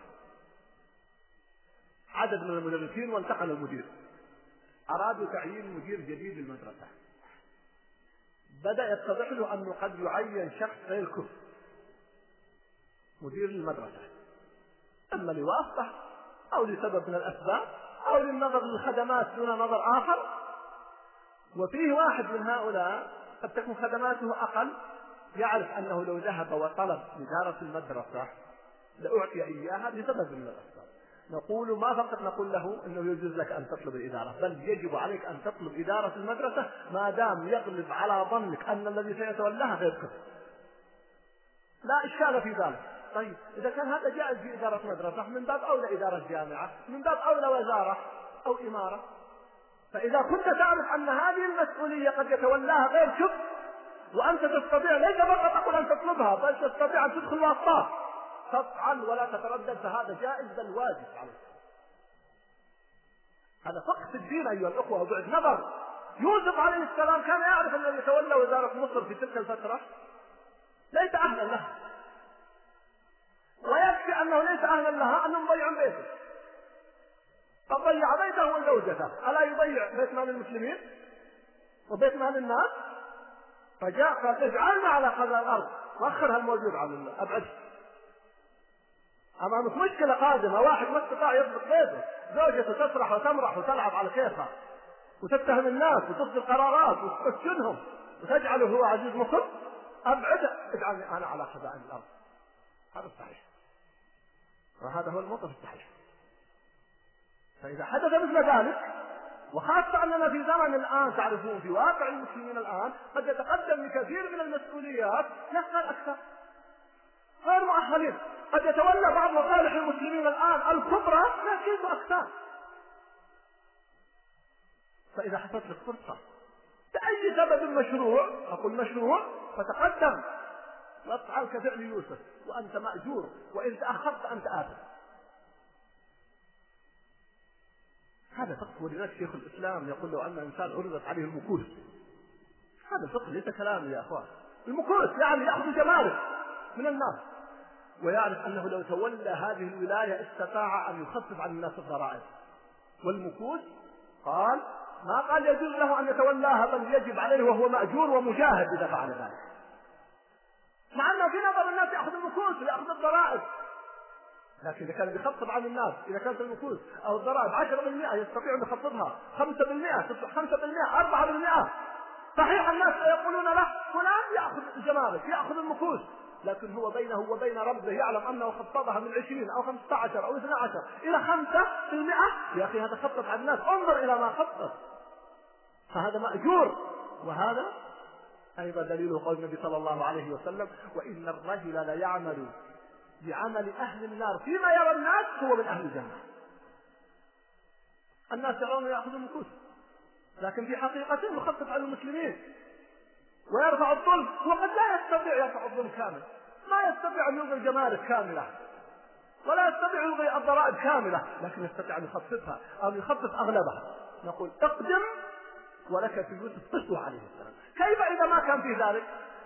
عدد من المدرسين وانتقل المدير. أرادوا تعيين مدير جديد للمدرسة. بدأ يتضح له أنه قد يعين شخص غير كفر. مدير للمدرسة إما لواسطة أو لسبب من الأسباب أو للنظر للخدمات دون نظر آخر. وفيه واحد من هؤلاء قد تكون خدماته أقل يعرف أنه لو ذهب وطلب إدارة المدرسة لأعطي إياها لسبب من الأسباب. نقول ما فقط نقول له إنه يجوز لك أن تطلب الإدارة، بل يجب عليك أن تطلب إدارة المدرسة ما دام يغلب على ظنك أن الذي سيتولاها غير. لا إشكال في ذلك، طيب إذا كان هذا جائز في إدارة مدرسة من باب أولى إدارة جامعة من باب أولى وزارة أو إمارة. فإذا كنت تعرف أن هذه المسؤولية قد يتولاها غير شب وأنت تستطيع ليس فقط أقول أن تطلبها بل تستطيع أن تدخل واسطات تفعل ولا تتردد فهذا جائز بل واجب عليك. هذا فقه في الدين أيها الأخوة وبعد نظر. يوسف عليه السلام كان يعرف أن يتولى وزارة مصر في تلك الفترة. ليس أهلا له. ويكفي أنه ليس أهلا لها أنه مضيع بيته. قد ضيع بيته وزوجته ألا يضيع بيت مال المسلمين؟ وبيت مال الناس؟ فجاء قال اجعلنا على قدر الأرض. وأخرها الموجود عن أبعد. أمامك مشكلة قادمة. واحد ما استطاع يضبط بيته. زوجته تسرح وتمرح وتلعب على كيفها. وتتهم الناس وتصدر قرارات وتسجنهم وتجعله هو عزيز مصر أبعد. اجعلني أنا على خزائن الأرض. هذا الصحيح وهذا هو الموقف الصحيح. فإذا حدث مثل ذلك وخاصة أننا في زمن الآن تعرفون في واقع المسلمين الآن قد يتقدم بكثير من المسؤوليات يسأل أكثر. غير مؤهلين. قد يتولى بعض مصالح المسلمين الآن الكبرى لكنه أكثر. فإذا حصلت لك فرصة بأي سبب مشروع؟ أقول مشروع فتقدم. وافعل كفعل يوسف وأنت مأجور وإن تأخرت أنت آثم. هذا فقه ولذلك شيخ الإسلام يقول لو أن إنسان عرضت عليه المكوس هذا فقه ليس كلام يا أخوان. المكوس يعني يأخذ جمارك من الناس. ويعرف أنه لو تولى هذه الولاية استطاع أن يخفف عن الناس الضرائب. والمكوس قال ما قال يجوز له أن يتولاها بل يجب عليه وهو مأجور ومجاهد إذا فعل ذلك. مع أنه في نظر الناس يأخذ المكوس ويأخذ الضرائب. لكن إذا كان بيخفض عن الناس إذا كانت المكوس أو الضرائب 10% يستطيع أن يخفضها 5% 5% 4% صحيح الناس يقولون له فلان يأخذ الجمارك يأخذ المكوس لكن هو بينه وبين ربه يعلم أنه خفضها من 20 أو 15 أو 12 إلى 5% يا أخي هذا خفض على الناس انظر إلى ما خفض. فهذا مأجور وهذا أيضا دليل قول النبي صلى الله عليه وسلم وإن الرجل ليعمل بعمل أهل النار فيما يرى الناس هو من أهل الجنة. الناس يرون يأخذون النكوس لكن في حقيقته يخفف على المسلمين. ويرفع الظلم وقد لا يستطيع يرفع الظلم كامل. ما يستطيع أن يلغي الجمارك كاملة ولا يستطيع يلغي الضرائب كاملة لكن يستطيع أن يخففها أو يخفف أغلبها. نقول اقدم ولك في يوسف عليه السلام. كيف إذا ما كان في ذلك؟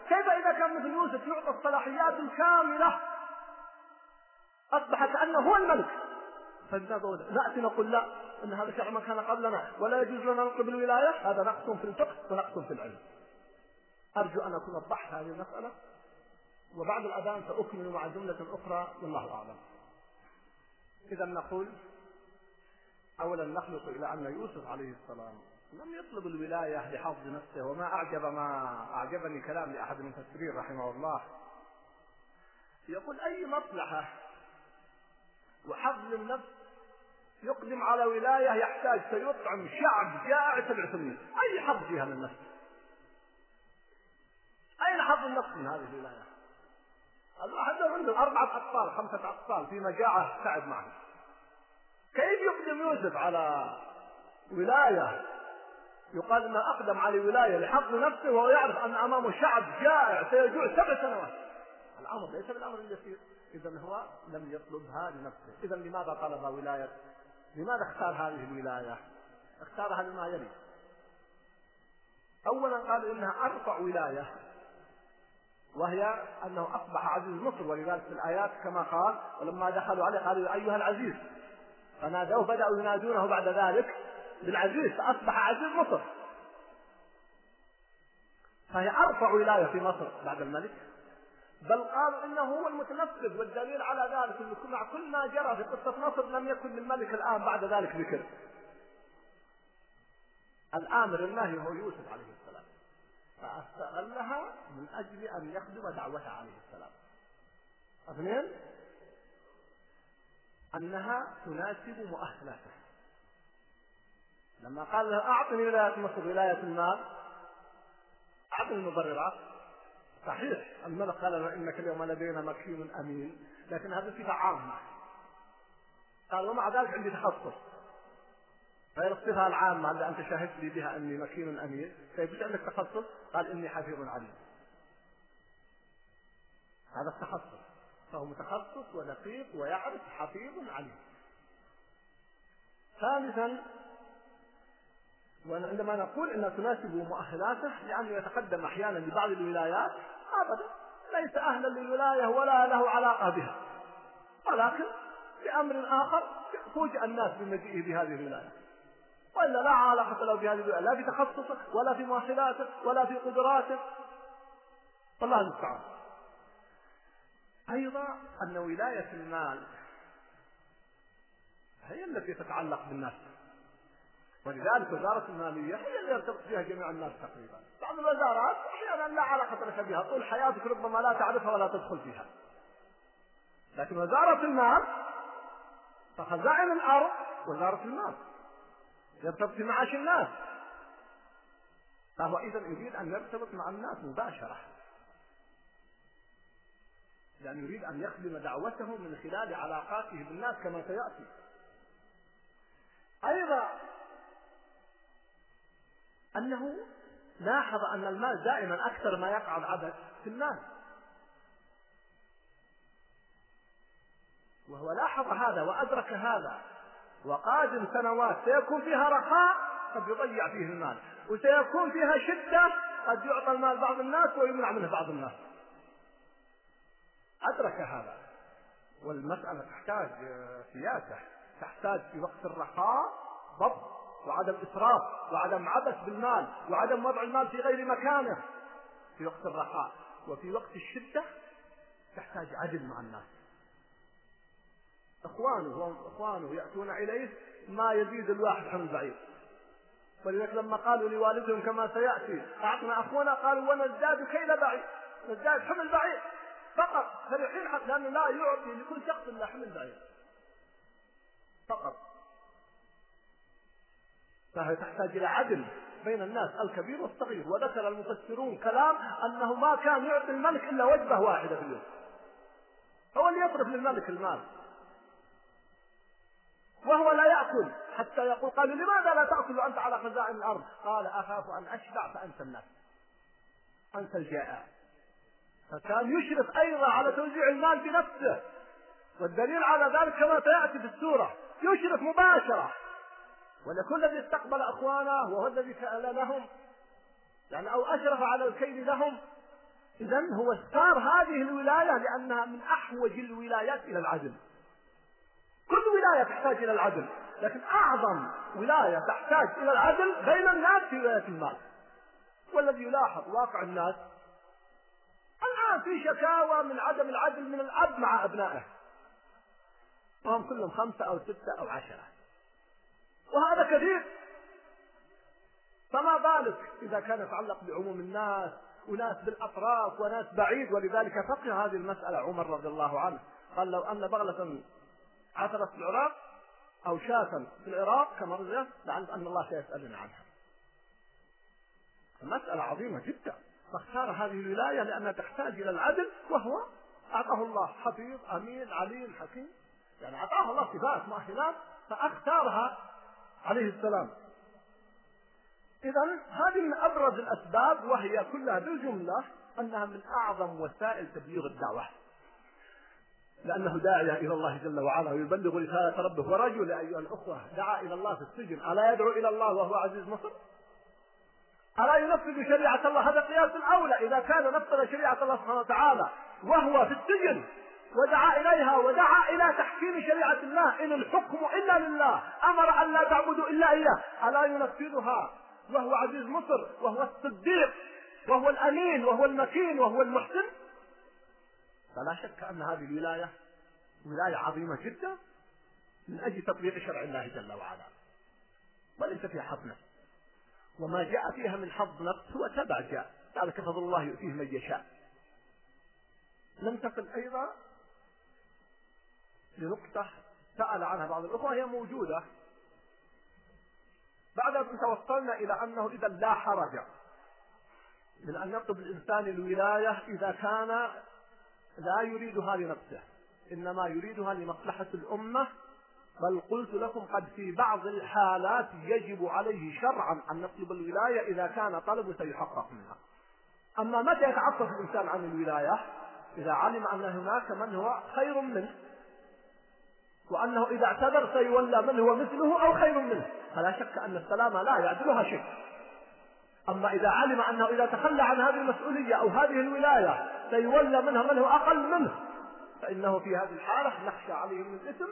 كيف إذا كان مثل يوسف يعطى الصلاحيات الكاملة؟ أصبح كأنه هو الملك. نأتي نقول لا إن هذا شرع من كان قبلنا. ولا يجوز لنا نطلب الولاية. هذا نقص في الفقه ونقص في العلم. أرجو أن أكون وضحت هذه المسألة. وبعد الأذان سأكمل مع جملة أخرى والله أعلم. إذا نقول أولا نخلق إلى أن يوسف عليه السلام لم يطلب الولاية لحفظ نفسه وما أعجب ما أعجبني كلام لأحد المفسرين رحمه الله. يقول أي مصلحة وحفظ النفس يقدم على ولاية يحتاج سيطعم شعب جائع سبع سنين؟ أي حظ فيها من نفسه أين حظ النفس من هذه الولاية؟ الواحد عنده أربعة أطفال خمسة أطفال في مجاعة تعب معه كيف يقدم يوسف على ولاية يقال إنه أقدم على ولاية لحفظ نفسه وهو يعرف أن أمامه شعب جائع سيجوع سبع سنوات. الأمر ليس بالأمر اليسير إذا هو لم يطلبها لنفسه. إذا لماذا طلب ولاية؟ لماذا اختار هذه الولاية؟ اختارها لما يلي. اولا قال إنها أرفع ولاية وهي أنه أصبح عزيز مصر ولذلك في الآيات كما قال ولما دخلوا عليه قالوا أيها العزيز فنادوه بدأوا ينادونه بعد ذلك بالعزيز فأصبح عزيز مصر فهي أرفع ولاية في مصر بعد الملك بل قالوا إنه هو المتنفذ والدليل على ذلك انه مع كل ما جرى في قصة مصر لم يكن للملك الآن بعد ذلك ذكر. الآمر الناهي هو يوسف عليه السلام. فاستغلها من أجل أن يخدم دعوته عليه السلام. أثنين أنها تناسب مؤهلاته. لما قال له أعطني ولاية مصر ولاية المال أعطني المبررات. صحيح. الملك قال له إنك اليوم لدينا مكين أمين لكن هذه صفة عامة. قال ومع ذلك عندي تخصص. غير الصفة العامة اللي أنت شاهدت لي بها أني مكين أمين. طيب إيش عندك تخصص؟ قال إني حفيظ عليم. هذا التخصص. فهو متخصص ودقيق ويعرف حفيظ عليم. ثالثا وعندما نقول انها تناسب مؤهلاته لأنه يتقدم أحيانا لبعض الولايات ابدا ليس أهلا للولاية ولا له علاقة بها. ولكن بأمر آخر فوجئ الناس بمجيئه بهذه الولاية. وإلا لا علاقة له بهذه الولاية لا في تخصصه ولا في مؤهلاته ولا في قدراته. والله المستعان. أيضا أن ولاية المال هي التي تتعلق بالناس. ولذلك وزارة المالية هي اللي يرتبط فيها جميع الناس تقريبا. بعض الوزارات أحيانا لا علاقة لك بها طول حياتك ربما لا تعرفها ولا تدخل فيها. لكن وزارة المال فخزائن الأرض وزارة المال يرتبط معاش الناس. فهو إذا يريد أن يرتبط مع الناس مباشرة. لأن يريد أن يخدم دعوته من خلال علاقاته بالناس كما سيأتي. أيضا أنه لاحظ أن المال دائما أكثر ما يقع العبث في المال. وهو لاحظ هذا وأدرك هذا. وقادم سنوات سيكون فيها رخاء قد يضيع فيه المال. وسيكون فيها شدة قد يعطى المال بعض الناس ويمنع منه بعض الناس. أدرك هذا. والمسألة تحتاج سياسة تحتاج في وقت الرخاء ضبط. وعدم إسراف وعدم عبث بالمال وعدم وضع المال في غير مكانه. في وقت الرخاء وفي وقت الشدة تحتاج عدل مع الناس. إخوانه إخوانه يأتون إليه ما يزيد الواحد حمل بعيد ولذلك لما قالوا لوالدهم كما سيأتي أعطنا أخونا؟ قالوا ونزداد كيل بعيد نزداد حمل بعيد فقط. فرحين لأنه لا يعطي لكل شخص إلا حمل بعيد. فقط. فهي تحتاج إلى عدل بين الناس الكبير والصغير. وذكر المفسرون كلام أنه ما كان يعطي الملك إلا وجبة واحدة في اليوم. هو اللي يصرف للملك المال. وهو لا يأكل حتى يقول قالوا لماذا لا تأكل وأنت على خزائن الأرض؟ قال أخاف أن أشبع فأنسى الناس أنسى الجائع. فكان يشرف أيضا على توزيع المال بنفسه. والدليل على ذلك كما سيأتي في السورة يشرف مباشرة. ولكل الذي استقبل أخوانه وهو الذي سأل لهم يعني أو أشرف على الكيل لهم. اذا هو اختار هذه الولاية لأنها من أحوج الولايات إلى العدل. كل ولاية تحتاج إلى العدل لكن أعظم ولاية تحتاج إلى العدل بين الناس في ولاية المال. والذي يلاحظ واقع الناس الآن في شكاوى من عدم العدل من الأب مع أبنائه. وهم كلهم خمسة أو ستة أو عشرة. وهذا كثير فما بالك إذا كان يتعلق بعموم الناس وناس بالأطراف وناس بعيد؟ ولذلك فقه هذه المسألة عمر رضي الله عنه. قال لو أن بغلة عثرت في العراق أو شاة في العراق كما رجع لعل أن الله سيسألنا عنها. المسألة عظيمة جدا. فاختار هذه الولاية لأنها تحتاج إلى العدل وهو أعطاه الله حفيظ أمين عليم حكيم. يعني أعطاه الله صفات مؤهلات فأختارها عليه السلام. إذا هذه من أبرز الأسباب وهي كلها بالجملة أنها من أعظم وسائل تبليغ الدعوة. لأنه داعية إلى الله جل وعلا ويبلغ رسالة ربه. ورجل أيها الأخوة دعا إلى الله في السجن. ألا يدعو إلى الله وهو عزيز مصر؟ ألا ينفذ شريعة الله؟ هذا قياس الأولى إذا كان نفذ شريعة الله سبحانه وتعالى وهو في السجن ودعا إليها ودعا إلى تحكيم شريعة الله إن الحكم إلا لله أمر أن لا تعبدوا إلا إياه. ألا ينفذها؟ وهو عزيز مصر وهو الصديق وهو الأمين وهو المكين وهو المحسن. فلا شك أن هذه الولاية ولاية عظيمة جدا من أجل تطبيق شرع الله جل وعلا. وليس فيها حظ نفس وما جاء فيها من حظ نفس هو تبع جاء. ذلك فضل الله يؤتيه من يشاء. تصل أيضا لنقطة سأل عنها بعض الأخوة هي موجودة. بعد أن توصلنا إلى أنه إذا لا حرج من أن يطلب الإنسان الولاية إذا كان لا يريدها لنفسه إنما يريدها لمصلحة الأمة. بل قلت لكم قد في بعض الحالات يجب عليه شرعا أن يطلب الولاية إذا كان طلبه سيحقق منها. أما متى يتعطف الإنسان عن الولاية؟ إذا علم أن هناك من هو خير منه. وأنه إذا اعتذر سيولى من هو مثله أو خير منه. فلا شك أن السلامة لا يعدلها شيء. أما إذا علم أنه إذا تخلى عن هذه المسؤولية أو هذه الولاية سيولى منها من هو أقل منه فإنه في هذه الحالة نخشى عليه من الإثم.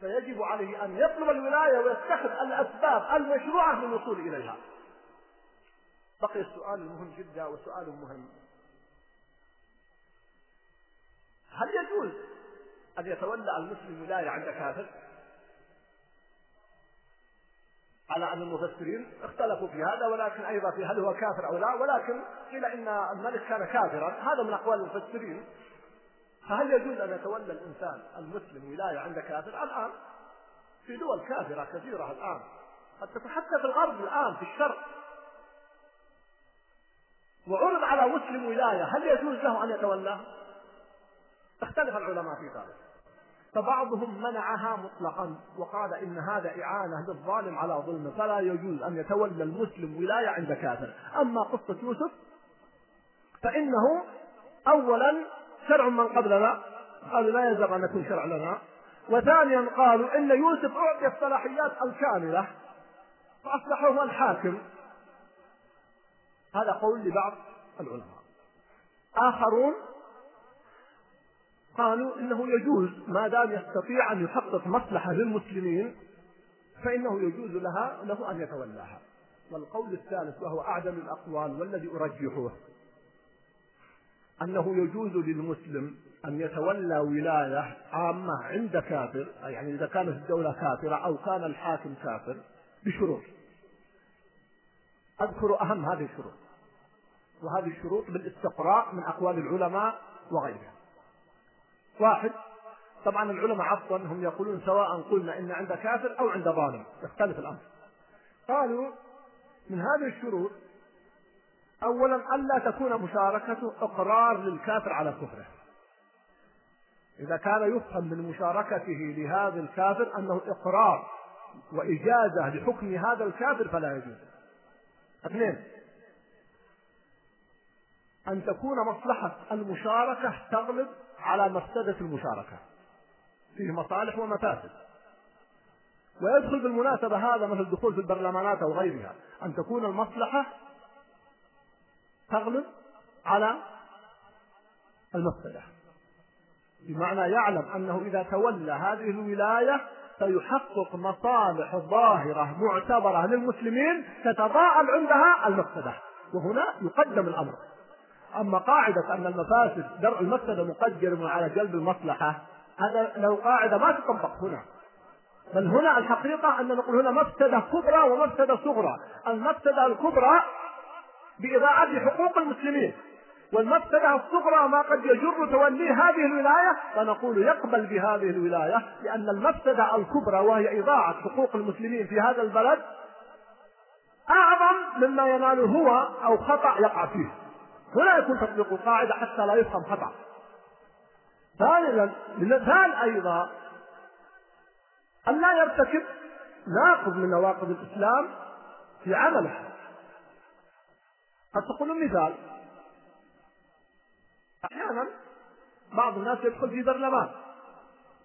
فيجب عليه أن يطلب الولاية ويتخذ الأسباب المشروعة للوصول إليها. بقي السؤال المهم جدا وسؤال مهم. هل يجوز أن يتولى المسلم ولاية عند كافر. على أن المفسرين اختلفوا في هذا ولكن أيضا في هل هو كافر أو لا. ولكن قيل إن الملك كان كافرا. هذا من أقوال المفسرين. فهل يجوز أن يتولى الإنسان المسلم ولاية عند كافر؟ الآن في دول كافرة كثيرة الآن. قد تتحدث في الغرب الآن في الشرق. وعرض على مسلم ولاية. هل يجوز له أن يتولاها؟ اختلف العلماء في ذلك. فبعضهم منعها مطلقا وقال إن هذا إعانة للظالم على ظلمه فلا يجوز أن يتولى المسلم ولاية عند كافر. أما قصة يوسف فإنه أولا شرع من قبلنا قالوا لا يلزم أن يكون شرع لنا. وثانيا قالوا إن يوسف أعطي الصلاحيات الكاملة فأصبح هو الحاكم. هذا قول لبعض العلماء. آخرون قالوا إنه يجوز ما دام يستطيع أن يحقق مصلحة للمسلمين فإنه يجوز لها له أن يتولاها. والقول الثالث وهو اعدل الأقوال والذي أرجحه أنه يجوز للمسلم أن يتولى ولاية عامة عند كافر يعني إذا كانت الدولة كافرة أو كان الحاكم كافر بشروط. أذكر أهم هذه الشروط وهذه الشروط بالاستقراء من أقوال العلماء وغيرها. واحد. طبعا العلماء عفوا هم يقولون سواء قلنا إن عند كافر أو عند ظالم. يختلف الأمر. قالوا من هذه الشروط اولا الا تكون مشاركته إقرار للكافر على كفره. إذا كان يفهم من مشاركته لهذا الكافر أنه إقرار وإجازة لحكم هذا الكافر فلا يجوز. اثنين. أن تكون مصلحة المشاركة تغلب على مفسدة المشاركة. فيه مصالح ومفاسد. ويدخل بالمناسبة هذا مثل الدخول في البرلمانات أو غيرها أن تكون المصلحة تغلب على المفسدة. بمعنى يعلم أنه إذا تولى هذه الولاية سيحقق مصالح ظاهرة معتبرة للمسلمين تتضاءل عندها المفسدة. وهنا يقدم الأمر. أما قاعدة أن المفاسد درء المفسدة مقدر على جلب المصلحة هذا لو قاعدة ما تطبق هنا. بل هنا الحقيقة أن نقول هنا مفسدة كبرى ومفسدة صغرى. المفسدة الكبرى بإضاعة حقوق المسلمين والمفسدة الصغرى ما قد يجر تولي هذه الولاية فنقول يقبل بهذه الولاية لأن المفسدة الكبرى وهي إضاعة حقوق المسلمين في هذا البلد أعظم مما يناله هو أو خطأ يقع فيه. هنا يكون تطبيق القاعدة حتى لا يفهم خطأ. ثانيا مثال أيضا أن لا يرتكب ناقض من نواقض الإسلام في عمله قد تقول مثال أحيانا بعض الناس يدخل في برلمان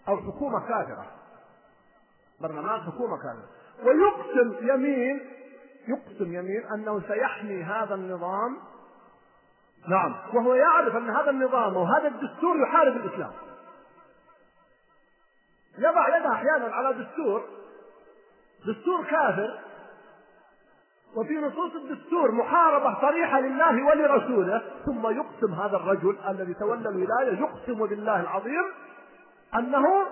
أو حكومة كافرة. برلمان حكومة كافرة. ويقسم يمين يقسم يمين أنه سيحمي هذا النظام نعم. وهو يعرف أن هذا النظام وهذا الدستور يحارب الإسلام. يضع يده أحيانا على دستور دستور كافر وفي نصوص الدستور محاربة صريحة لله ولرسوله ثم يقسم هذا الرجل الذي تولى الولاية يقسم بالله العظيم أنه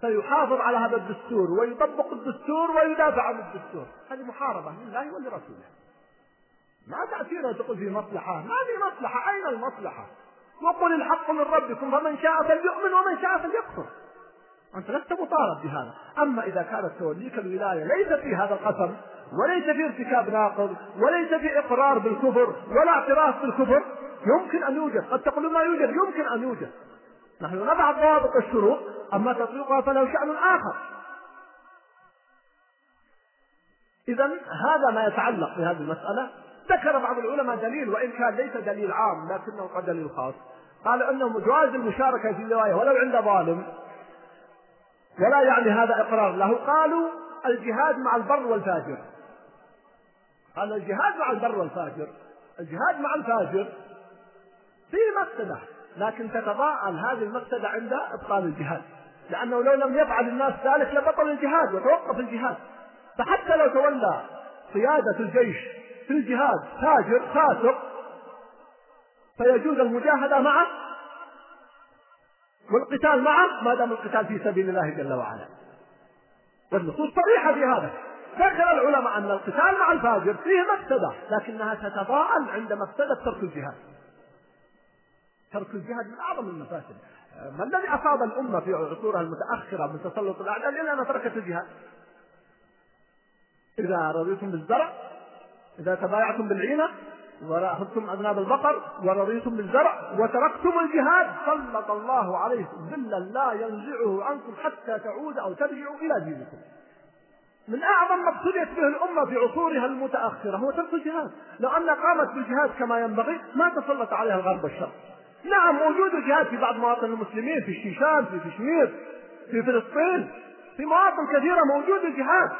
سيحافظ على هذا الدستور ويطبق الدستور ويدافع عن الدستور. هذه محاربة لله ولرسوله. ما تأتينا تقول في مصلحة. ما في مصلحة. أين المصلحة؟ وقل الحق من ربكم فمن شاء فليؤمن ومن شاء فليكفر. أنت لست مطالب بهذا. أما إذا كانت توليك الولاية ليس في هذا القسم وليس في ارتكاب ناقض وليس في إقرار بالكفر ولا اعتراف بالكفر يمكن أن يوجد. قد تقول ما يوجد يمكن أن يوجد. نحن نضع ضوابط الشروط أما تطبيقها فله شأن آخر. إذا هذا ما يتعلق بهذه المسألة. ذكر بعض العلماء دليل وإن كان ليس دليل عام لكنه قد دليل خاص. قال أنه جواز المشاركة في الرواية ولو عند ظالم. ولا يعني هذا إقرار له. قالوا الجهاد مع البر والفاجر. قال الجهاد مع البر والفاجر. الجهاد مع الفاجر فيه مفسدة لكن تتضاءل هذه المفسدة عند إبطال الجهاد. لأنه لو لم يفعل الناس ذلك لبطل الجهاد وتوقف الجهاد. فحتى لو تولى قيادة الجيش في الجهاد تاجر فاسق. فيجوز المجاهدة معه والقتال معه ما دام القتال في سبيل الله جل وعلا. والنصوص صريحة في هذا. ذكر العلماء أن القتال مع الفاجر فيه مفسدة لكنها تتضاءل عند مفسدة ترك الجهاد. ترك الجهاد من أعظم المفاسد. ما الذي أصاب الأمة في عصورها المتأخرة من تسلط الأعداء إلا أنها تركت الجهاد؟ إذا رضيتم بالزرع إذا تبايعتم بالعينة وأخذتم أذناب البقر ورضيتم بالزرع وتركتم الجهاد سلط الله عليكم. ذلا لا ينزعه عنكم حتى تعود أو ترجعوا إلى دينكم. من أعظم ما ابتليت به الأمة في عصورها المتأخرة هو ترك الجهاد. لو أن قامت بالجهاد كما ينبغي ما تسلط عليها الغرب والشرق. نعم موجود الجهاد في بعض مواطن المسلمين في الشيشان في كشمير في فلسطين في مواطن كثيرة موجود الجهاد.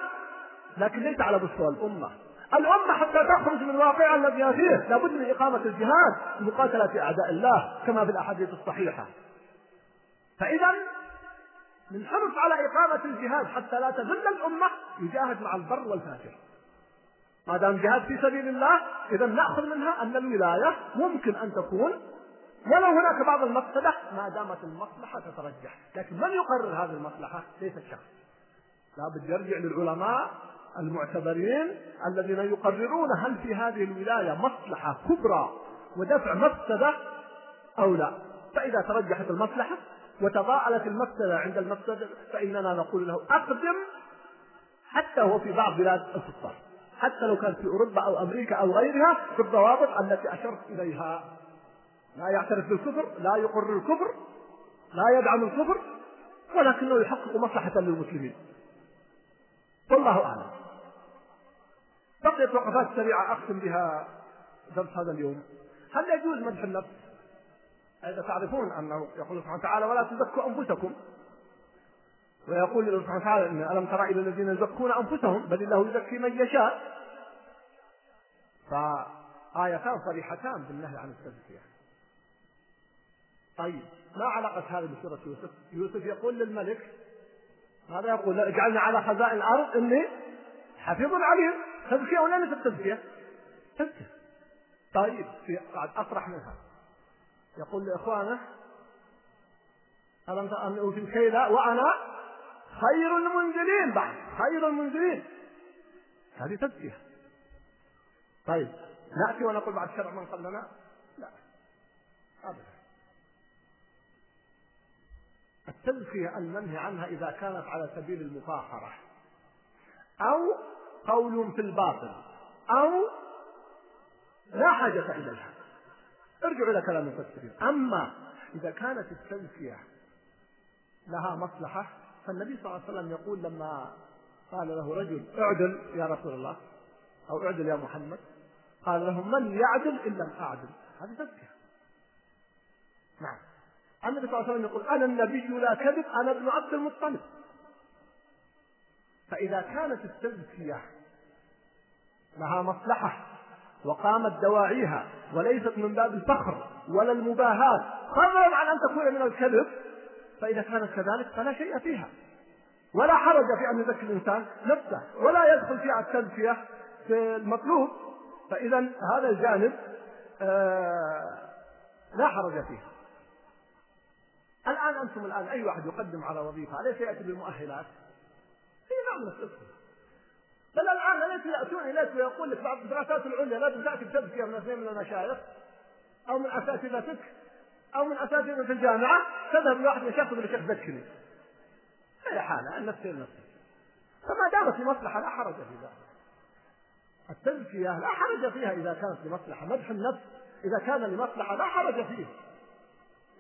لكن ليس على مستوى الأمة. الأمة حتى تخرج من واقعها الذي فيه لابد من إقامة الجهاد لمقاتلة أعداء الله كما في الأحاديث الصحيحة. فإذا من حرص على إقامة الجهاد حتى لا تذل الأمة يجاهد مع البر والفاجر ما دام جهاد في سبيل الله إذا نأخذ منها أن الولاية ممكن أن تكون ولو هناك بعض المفسدة ما دامت المصلحة تترجح. لكن من يقرر هذه المصلحة؟ ليس الشخص. لابد يرجع للعلماء المعتبرين الذين يقررون هل في هذه الولاية مصلحة كبرى ودفع مفسدة أو لا. فإذا ترجحت المصلحة وتضاءلت المفسدة عند المفسدة فإننا نقول له أقدم حتى هو في بعض بلاد الكفار. حتى لو كان في أوروبا أو أمريكا أو غيرها بالضوابط التي أشرت إليها. لا يعترف بالكفر لا يقر الكفر لا يدعم الكفر ولكنه يحقق مصلحة للمسلمين. والله أعلم. بقيت وقفات سريعة أختم بها درس هذا اليوم هل يجوز مدح النفس؟ إذا تعرفون أنه يقول سبحانه وتعالى ولا تزكوا أنفسكم ويقول سبحانه وتعالى إن ألم ترى إلى الذين يزكون أنفسهم بل الله يزكي من يشاء فآيتان صريحتان بالنهي عن التزكية طيب ما علاقة هذه بسورة يوسف؟ يوسف يقول للملك ماذا يقول؟ اجعلنا على خزائن الأرض إني حفيظ عليم تزكية ولا ليست تزكية؟ تزكية طيب في بعد أصرح منها. يقول لإخوانه ألم أن أوفي الكيل وأنا خير المنزلين؟ بعد خير المنزلين. هذه تزكية طيب نأتي ونقول بعد شرع من قبلنا؟ لا. أبدا. التزكية المنهي عنها إذا كانت على سبيل المفاخرة أو قول في الباطل. أو لا حاجة إليها ارجعوا إلى كلام المفسرين. أما إذا كانت التزكية لها مصلحة فالنبي صلى الله عليه وسلم يقول لما قال له رجل اعدل يا رسول الله. أو اعدل يا محمد. قال له من يعدل إن لم أعدل؟ هذه تزكية. نعم. النبي صلى الله عليه وسلم يقول أنا النبي لا كذب أنا ابن عبد المطلب. فإذا كانت التزكية لها مصلحة وقامت دواعيها وليست من باب الفخر ولا المباهاة فضلا عن أن تكون من الكذب فإذا كانت كذلك فلا شيء فيها. ولا حرج في أن يزكي الإنسان نفسه ولا يدخل فيها التزكية في المطلوب. فإذا هذا الجانب آه لا حرج فيه الآن أنتم الآن أي واحد يقدم على وظيفة؟ أليس يأتي بالمؤهلات؟ في من الصدق بل الآن أليس يأتون إليك ويقول لك بعض الدراسات العليا لازم تأتي بتزكية من اثنين من المشايخ أو من أساتذتك أو من أساتذة الجامعة. تذهب لواحد من يقول لك ذكرني أي حالة النفس لنفسك فما دامت لمصلحة لا حرج في ذلك. التزكية لا حرج فيها إذا كانت لمصلحة مدح النفس إذا كان لمصلحة لا حرج فيه.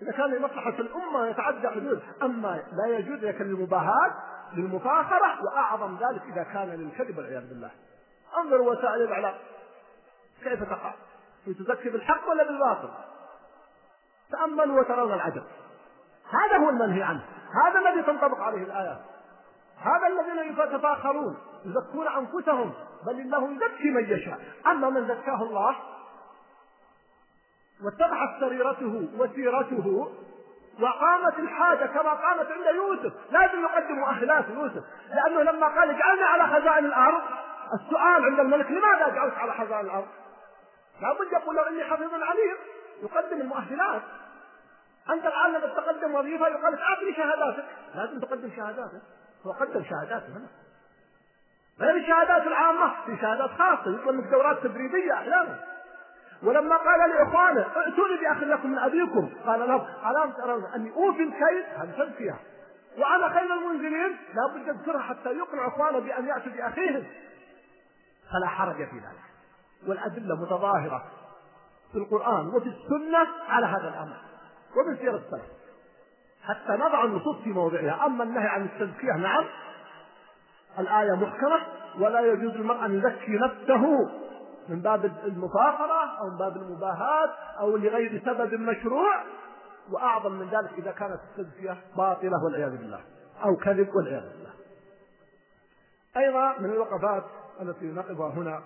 إذا كان لمصلحة الأمة يتعدى حدود. أما لا يجوز لك للمباهاة للمفاخرة وأعظم ذلك إذا كان للكذب والعياذ بالله. انظروا وسائل الإعلام. كيف تقع؟ تزكي بالحق ولا بالباطل؟ تأملوا وترون العجب. هذا هو المنهي عنه. هذا الذي تنطبق عليه الآيات هذا الذين يتفاخرون يزكون أنفسهم بل الله يزكي من يشاء. أما من زكاه الله واتبعت سريرته وسيرته وقامت الحاجة كما قامت عند يوسف. لازم يقدم مؤهلات يوسف. لأنه لما قال اجعلني على خزائن الأرض السؤال عند الملك لماذا جعلت على خزائن الأرض؟ لابد يقول له إني حفيظ عليم. يقدم المؤهلات. أنت الآن لما تقدم وظيفة يقال لك أعطني شهاداتك. لازم تقدم شهاداتك. هو قدم شهاداته هنا. غير الشهادات العامة؟ في شهادات خاصة يطلب منك دورات تدريبية أحيانا. ولما قال لإخوانه ائتوني بأخ لكم من أبيكم. قال لهم ألم ترون أني أوفي الكيل هذه تزكيه وأنا خير المنزلين. لابد اذكرها حتى يقنع إخوانه بأن ياتوا بأخيهم. فلا حرج في ذلك. والأدلة متظاهرة في القرآن وفي السنة على هذا الأمر ومن سير السلف. حتى نضع النصوص في موضعها. أما النهي عن التزكية نعم الآية محكمة ولا يجوز للمرء أن يزكي نفسه. من باب المفاخرة أو من باب المباهاة أو لغير سبب مشروع وأعظم من ذلك إذا كانت التزكية باطلة والعياذ بالله أو كذب والعياذ بالله. أيضا من الوقفات التي نقفها هنا.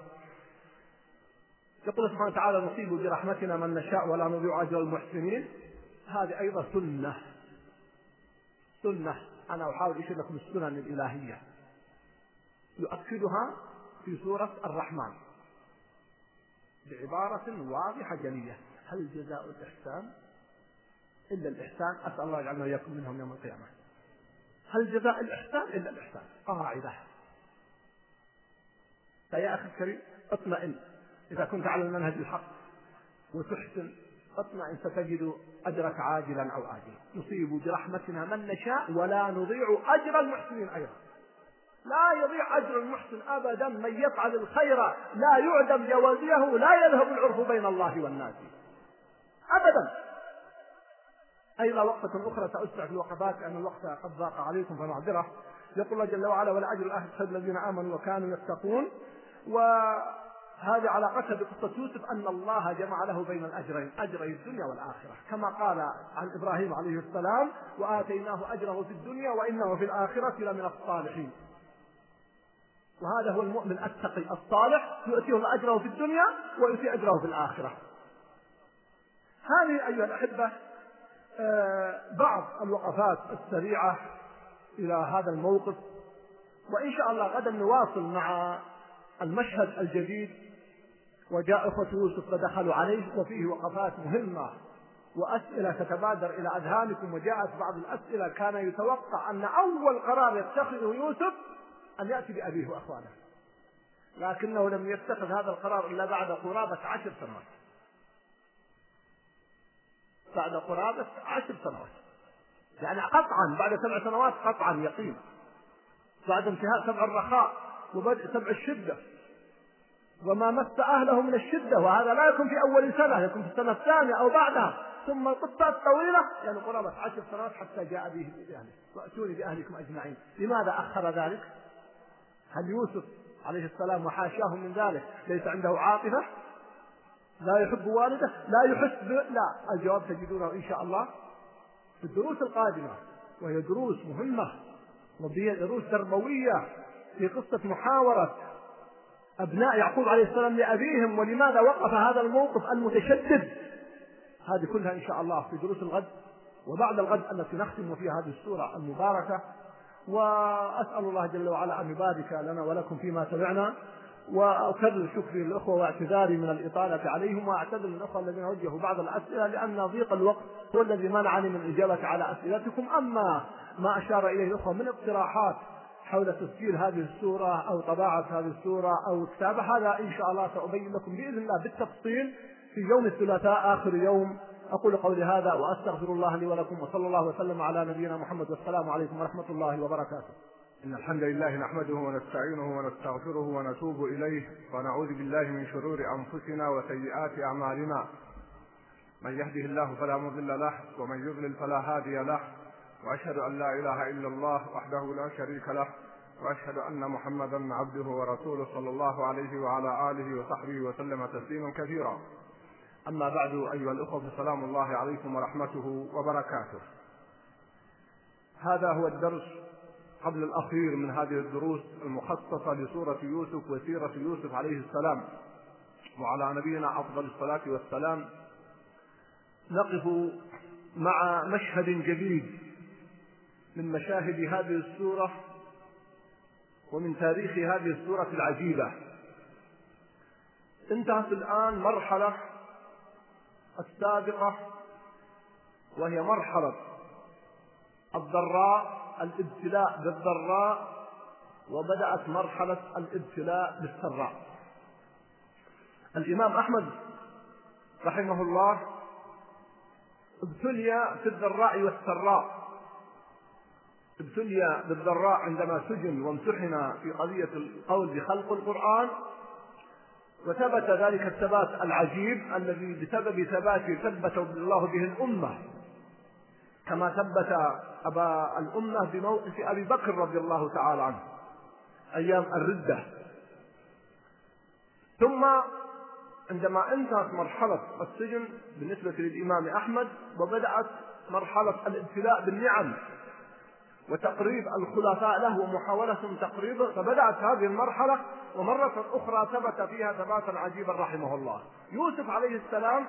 يقول سبحانه وتعالى نصيب برحمتنا من نشاء ولا نضيع أجر المحسنين. هذه أيضا سنة. سنة. أنا أحاول أشير لكم السنن الإلهية. يؤكدها في سورة الرحمن. بعبارة واضحة جلية. هل جزاء الإحسان؟ إلا الإحسان. أسأل الله يجعلنا وإياكم منهم يوم القيامة. هل جزاء الإحسان؟ إلا الإحسان. قاعدة. فيا أخي الكريم اطمئن. إذا كنت على المنهج الحق وتحسن اطمئن ستجد أجرك عاجلا أو آجلا. نصيب برحمتنا من نشاء ولا نضيع أجر المحسنين أيضا. لا يضيع أجر المحسن أبدا من يفعل الخير. لا يعدم جوازيه لا يذهب العرف بين الله والناس. أبدا. أيضا وقفة أخرى سأسرع في الوقفات لأن الوقت قد ضاق عليكم فمعذرة. يقول الله جل وعلا ولا أجر الأهل الذين آمنوا وكانوا يتقون. وهذه علاقتها بقصة يوسف أن الله جمع له بين الأجرين أجري الدنيا والآخرة. كما قال عن إبراهيم عليه السلام وآتيناه أجره في الدنيا وإنه في الآخرة لمن الصالحين. وهذا هو المؤمن التقي الصالح يؤتيه أجره في الدنيا ويؤتي أجره في الآخرة. هذه أيها الأحبة آه، بعض الوقفات السريعة إلى هذا الموقف وإن شاء الله غدا نواصل مع المشهد الجديد وجاء إخوة يوسف فدخلوا عليه وفيه وقفات مهمة وأسئلة تتبادر إلى أذهانكم وجاءت بعض الأسئلة كان يتوقع أن أول قرار يتخذه يوسف أن يأتي بأبيه وأخوانه. لكنه لم يتخذ هذا القرار إلا بعد قرابة عشر سنوات. بعد قرابة عشر سنوات. يعني قطعا بعد سبع سنوات قطعا يقين. بعد انتهاء سبع الرخاء وبدء سبع الشدة. وما مس أهله من الشدة وهذا لا يكون في أول سنة يكون في السنة الثانية أو بعدها. ثم قصة طويلة يعني قرابة عشر سنوات حتى جاء به بأهله. وأتوني بأهلكم أجمعين. لماذا أخر ذلك؟ هل يوسف عليه السلام وحاشاه من ذلك ليس عنده عاطفة؟ لا يحب والده؟ لا يحس لا. الجواب تجدونه إن شاء الله في الدروس القادمة وهي دروس مهمة ودروس تربوية في قصة محاورة أبناء يعقوب عليه السلام لأبيهم ولماذا وقف هذا الموقف المتشدد؟ هذه كلها إن شاء الله في دروس الغد وبعد الغد التي نختم فيها هذه السورة المباركة. وأسأل الله جل وعلا أن يبارك لنا ولكم فيما سمعنا وأكرر شكري للأخوة واعتذاري من الإطالة عليهم وأعتذر للأخوة الذين وجهوا بعض الأسئلة لأن ضيق الوقت هو الذي منعني من الإجابة على أسئلتكم. أما ما أشار إليه الأخوة من اقتراحات حول تسجيل هذه السورة أو طباعة هذه السورة أو كتابة هذا إن شاء الله سأبين لكم بإذن الله بالتفصيل في يوم الثلاثاء آخر يوم أقول قولي هذا وأستغفر الله لي ولكم وصلى الله وسلم على نبينا محمد والسلام عليكم ورحمة الله وبركاته. إن الحمد لله نحمده ونستعينه ونستغفره ونتوب إليه ونعوذ بالله من شرور أنفسنا وسيئات أعمالنا. من يهده الله فلا مضل له ومن يضلل فلا هادي له. وأشهد أن لا إله إلا الله وحده لا شريك له. وأشهد أن محمدا عبده ورسوله صلى الله عليه وعلى آله وصحبه وسلم تسليما كثيرا. أما بعد أيها الأخوة سلام الله عليكم ورحمته وبركاته. هذا هو الدرس قبل الأخير من هذه الدروس المخصصة لسورة يوسف وسيرة يوسف عليه السلام. وعلى نبينا أفضل الصلاة والسلام نقف مع مشهد جديد من مشاهد هذه السورة ومن تاريخ هذه السورة العجيبة. انتهت الآن مرحلة السابقة وهي مرحلة الضراء الابتلاء بالضراء وبدأت مرحلة الابتلاء بالسراء. الإمام أحمد رحمه الله ابتلي في الضراء والسراء. ابتلي بالضراء عندما سجن وامتحن في قضية القول بخلق القرآن. وثبت ذلك الثبات العجيب الذي بسبب ثباته ثبت الله به الأمة. كما ثبت أبا الأمة بموقف أبي بكر رضي الله تعالى عنه أيام الردة. ثم عندما انتهت مرحلة السجن بالنسبة للإمام أحمد وبدأت مرحلة الابتلاء بالنعم. وتقريب الخلفاء له ومحاولة تقريبه فبدأت هذه المرحلة ومرة أخرى ثبت فيها ثباتا عجيبا رحمه الله. يوسف عليه السلام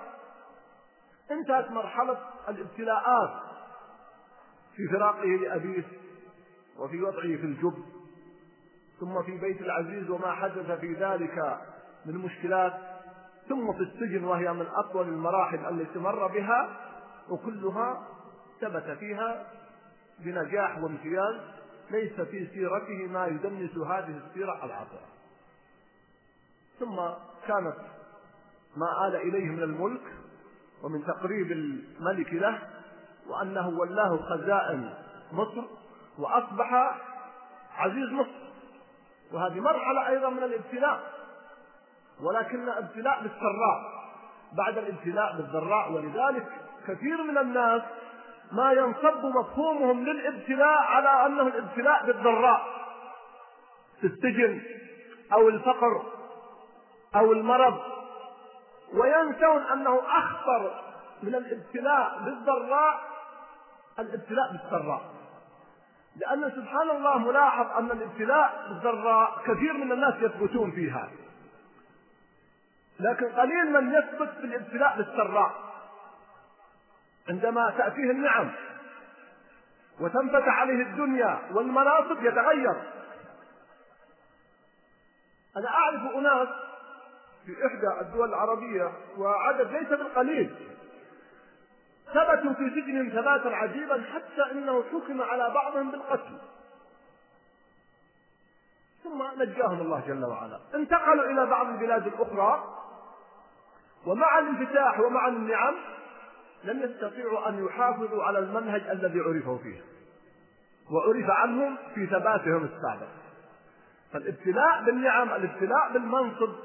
انتهت مرحلة الابتلاءات في فراقه لأبيه وفي وضعه في الجب ثم في بيت العزيز وما حدث في ذلك من مشكلات ثم في السجن وهي من أطول المراحل التي مر بها وكلها ثبت فيها بنجاح وامتياز ليس في سيرته ما يدنس هذه السيرة العطرة. ثم كانت ما آل إليه من الملك ومن تقريب الملك له وأنه ولاه خزائن مصر وأصبح عزيز مصر. وهذه مرحلة أيضا من الابتلاء ولكن ابتلاء بالسراء. بعد الابتلاء بالضراء ولذلك كثير من الناس ما ينصب مفهومهم للابتلاء على أنه الابتلاء بالضراء في السجن أو الفقر أو المرض. وينسون أنه أخطر من الابتلاء بالضراء الابتلاء بالسراء لأن سبحان الله ملاحظ أن الابتلاء بالضراء كثير من الناس يثبتون فيها. لكن قليل من يثبت في الابتلاء بالسراء عندما تأتيه النعم وتنفتح عليه الدنيا والمناصب يتغير. أنا أعرف أناس في إحدى الدول العربية وعدد ليس بالقليل. ثبتوا في سجن ثباتا عجيبا حتى إنه حكم على بعضهم بالقتل. ثم نجاهم الله جل وعلا. انتقلوا إلى بعض البلاد الأخرى. ومع الانفتاح ومع النعم لم يستطيعوا أن يحافظوا على المنهج الذي عرفوا فيه وعرف عنهم في ثباتهم السابق. فالابتلاء بالنعم الابتلاء بالمنصب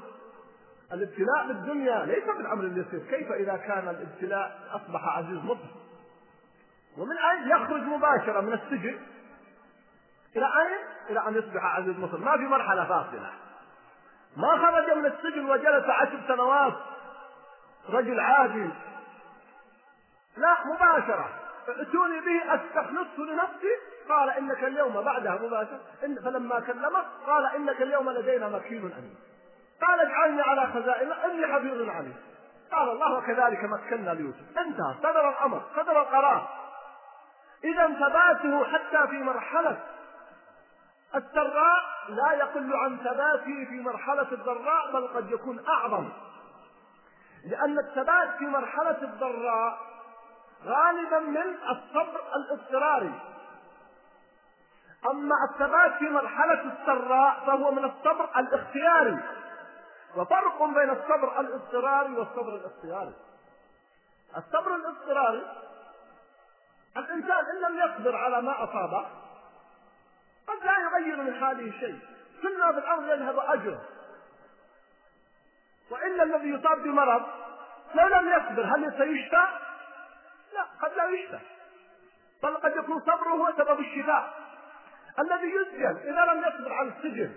الابتلاء بالدنيا ليس بالأمر اليسير. كيف إذا كان الابتلاء أصبح عزيز مصر ومن أين يخرج مباشرة من السجن؟ إلى أين؟ إلى أن يصبح عزيز مصر ما في مرحلة فاصلة. ما خرج من السجن وجلس عشر سنوات رجل عادي لا مباشرة. ائتوني به أستخلصه لنفسي؟ قال إنك اليوم بعدها مباشرة إن فلما كلمه قال إنك اليوم لدينا مكين أمين. قال اجعلني على خزائن إني حفيظ عليه قال الله وكذلك مكنا ليوسف. انتهى. صدر الأمر صدر القرار. إذا ثباته حتى في مرحلة السراء لا يقل عن ثباته في مرحلة الضراء بل قد يكون أعظم. لأن الثبات في مرحلة الضراء غالبا من الصبر الاضطراري. أما الثبات في مرحلة السراء فهو من الصبر الاختياري. وفرق بين الصبر الاضطراري والصبر الاختياري. الصبر الاضطراري الإنسان إن لم يصبر على ما أصابه قد لا يغير من حاله شيء. كلنا بالامر يذهب أجره. والا الذي يصاب بمرض لو لم يصبر هل سيشفى؟ لا قد لا يشفى بل قد يكون صبره هو سبب الشفاء الذي يسجن إذا لم يصبر على السجن.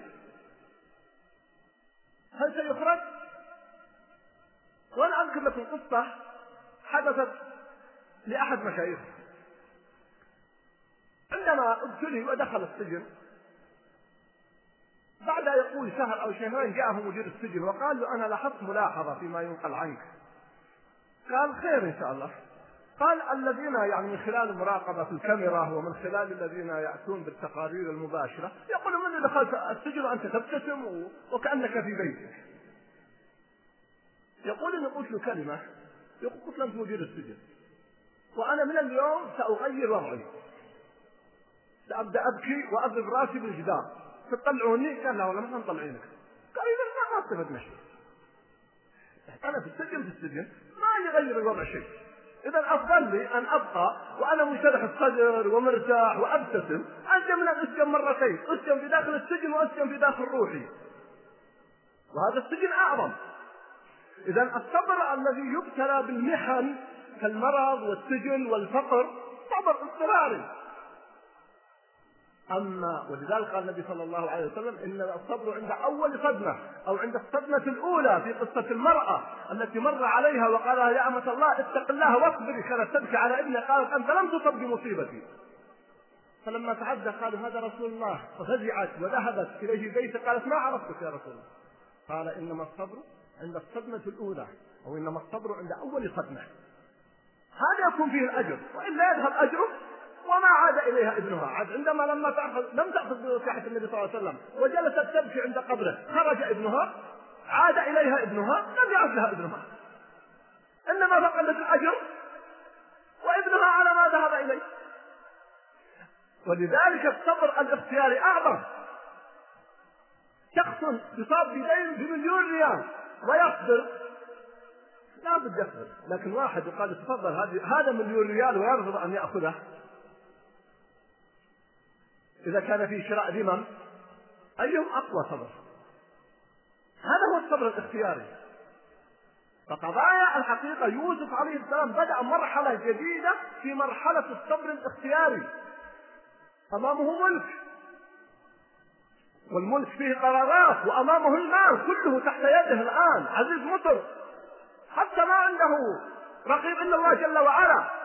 هل سيخرج؟ وأنا أذكر لكم قصة حدثت لأحد مشايخ عندما ابتلي ودخل السجن بعد يقول شهر أو شهرين جاءه مدير السجن وقال له أنا لاحظت ملاحظة فيما ينقل عنك. قال خير إن شاء الله. قال الذين يعني من خلال المراقبة في الكاميرا ومن خلال الذين يأتون بالتقارير المباشرة يقولون من دخلت السجن وأنت تبتسم وكأنك في بيتك يقول إني قلت له كلمة يقول قلت له مدير السجن. وأنا من اليوم سأغير وضعي. سأبدأ أبكي وأضرب رأسي بالجدار. تطلعوني؟ قال لا والله ما نطلعينك قال إذا ما استفدنا مشي أنا في السجن في السجن. ما يغير الوضع شيء. إذا أفضل لي أن أبقى وأنا منشرح الصدر ومرتاح وأبتسم أنجى من أن أسكن مرتين أسكن في داخل السجن وأسكن في داخل روحي. وهذا السجن أعظم. إذا الصبر الذي يبتلى بالمحن كالمرض والسجن والفقر صبر اضطراري. أما ولذلك قال النبي صلى الله عليه وسلم إن الصبر عند أول صدمة أو عند الصدمة الأولى في قصة المرأة التي مر عليها وقال يا أمة الله اتق الله واصبري كانت تبكي على ابنها قالت أنت لم تصب بمصيبتي. فلما تعدى قالوا هذا رسول الله ففزعت وذهبت إليه بيته قالت ما عرفتك يا رسول الله؟ قال إنما الصبر عند الصدمة الأولى أو إنما الصبر عند أول صدمة. هذا يكون فيه الأجر وإلا يذهب أجره وما عاد إليها ابنها. عاد عندما لما تاخذ لم تأخذ بنصيحه النبي صلى الله عليه وسلم وجلست تبكي عند قبره خرج ابنها عاد إليها ابنها لم يعد لها ابنها. إنما فقدت الأجر وابنها على ما ذهب إليه. ولذلك الصبر الاختياري أعظم. شخص يصاب بدين بمليون ريال ويصبر لا بد يصبر. لكن واحد يقال تفضل هذا مليون ريال ويرفض أن يأخذه. إذا كان في شراء ذمم أيهم أقوى صبر؟ هذا هو الصبر الاختياري. فقضايا الحقيقة يوسف عليه السلام بدأ مرحلة جديدة في مرحلة الصبر الاختياري. أمامه ملك. والملك فيه قرارات وأمامه المال كله تحت يده الآن. عزيز مصر حتى ما عنده رقيب إلا الله جل وعلا.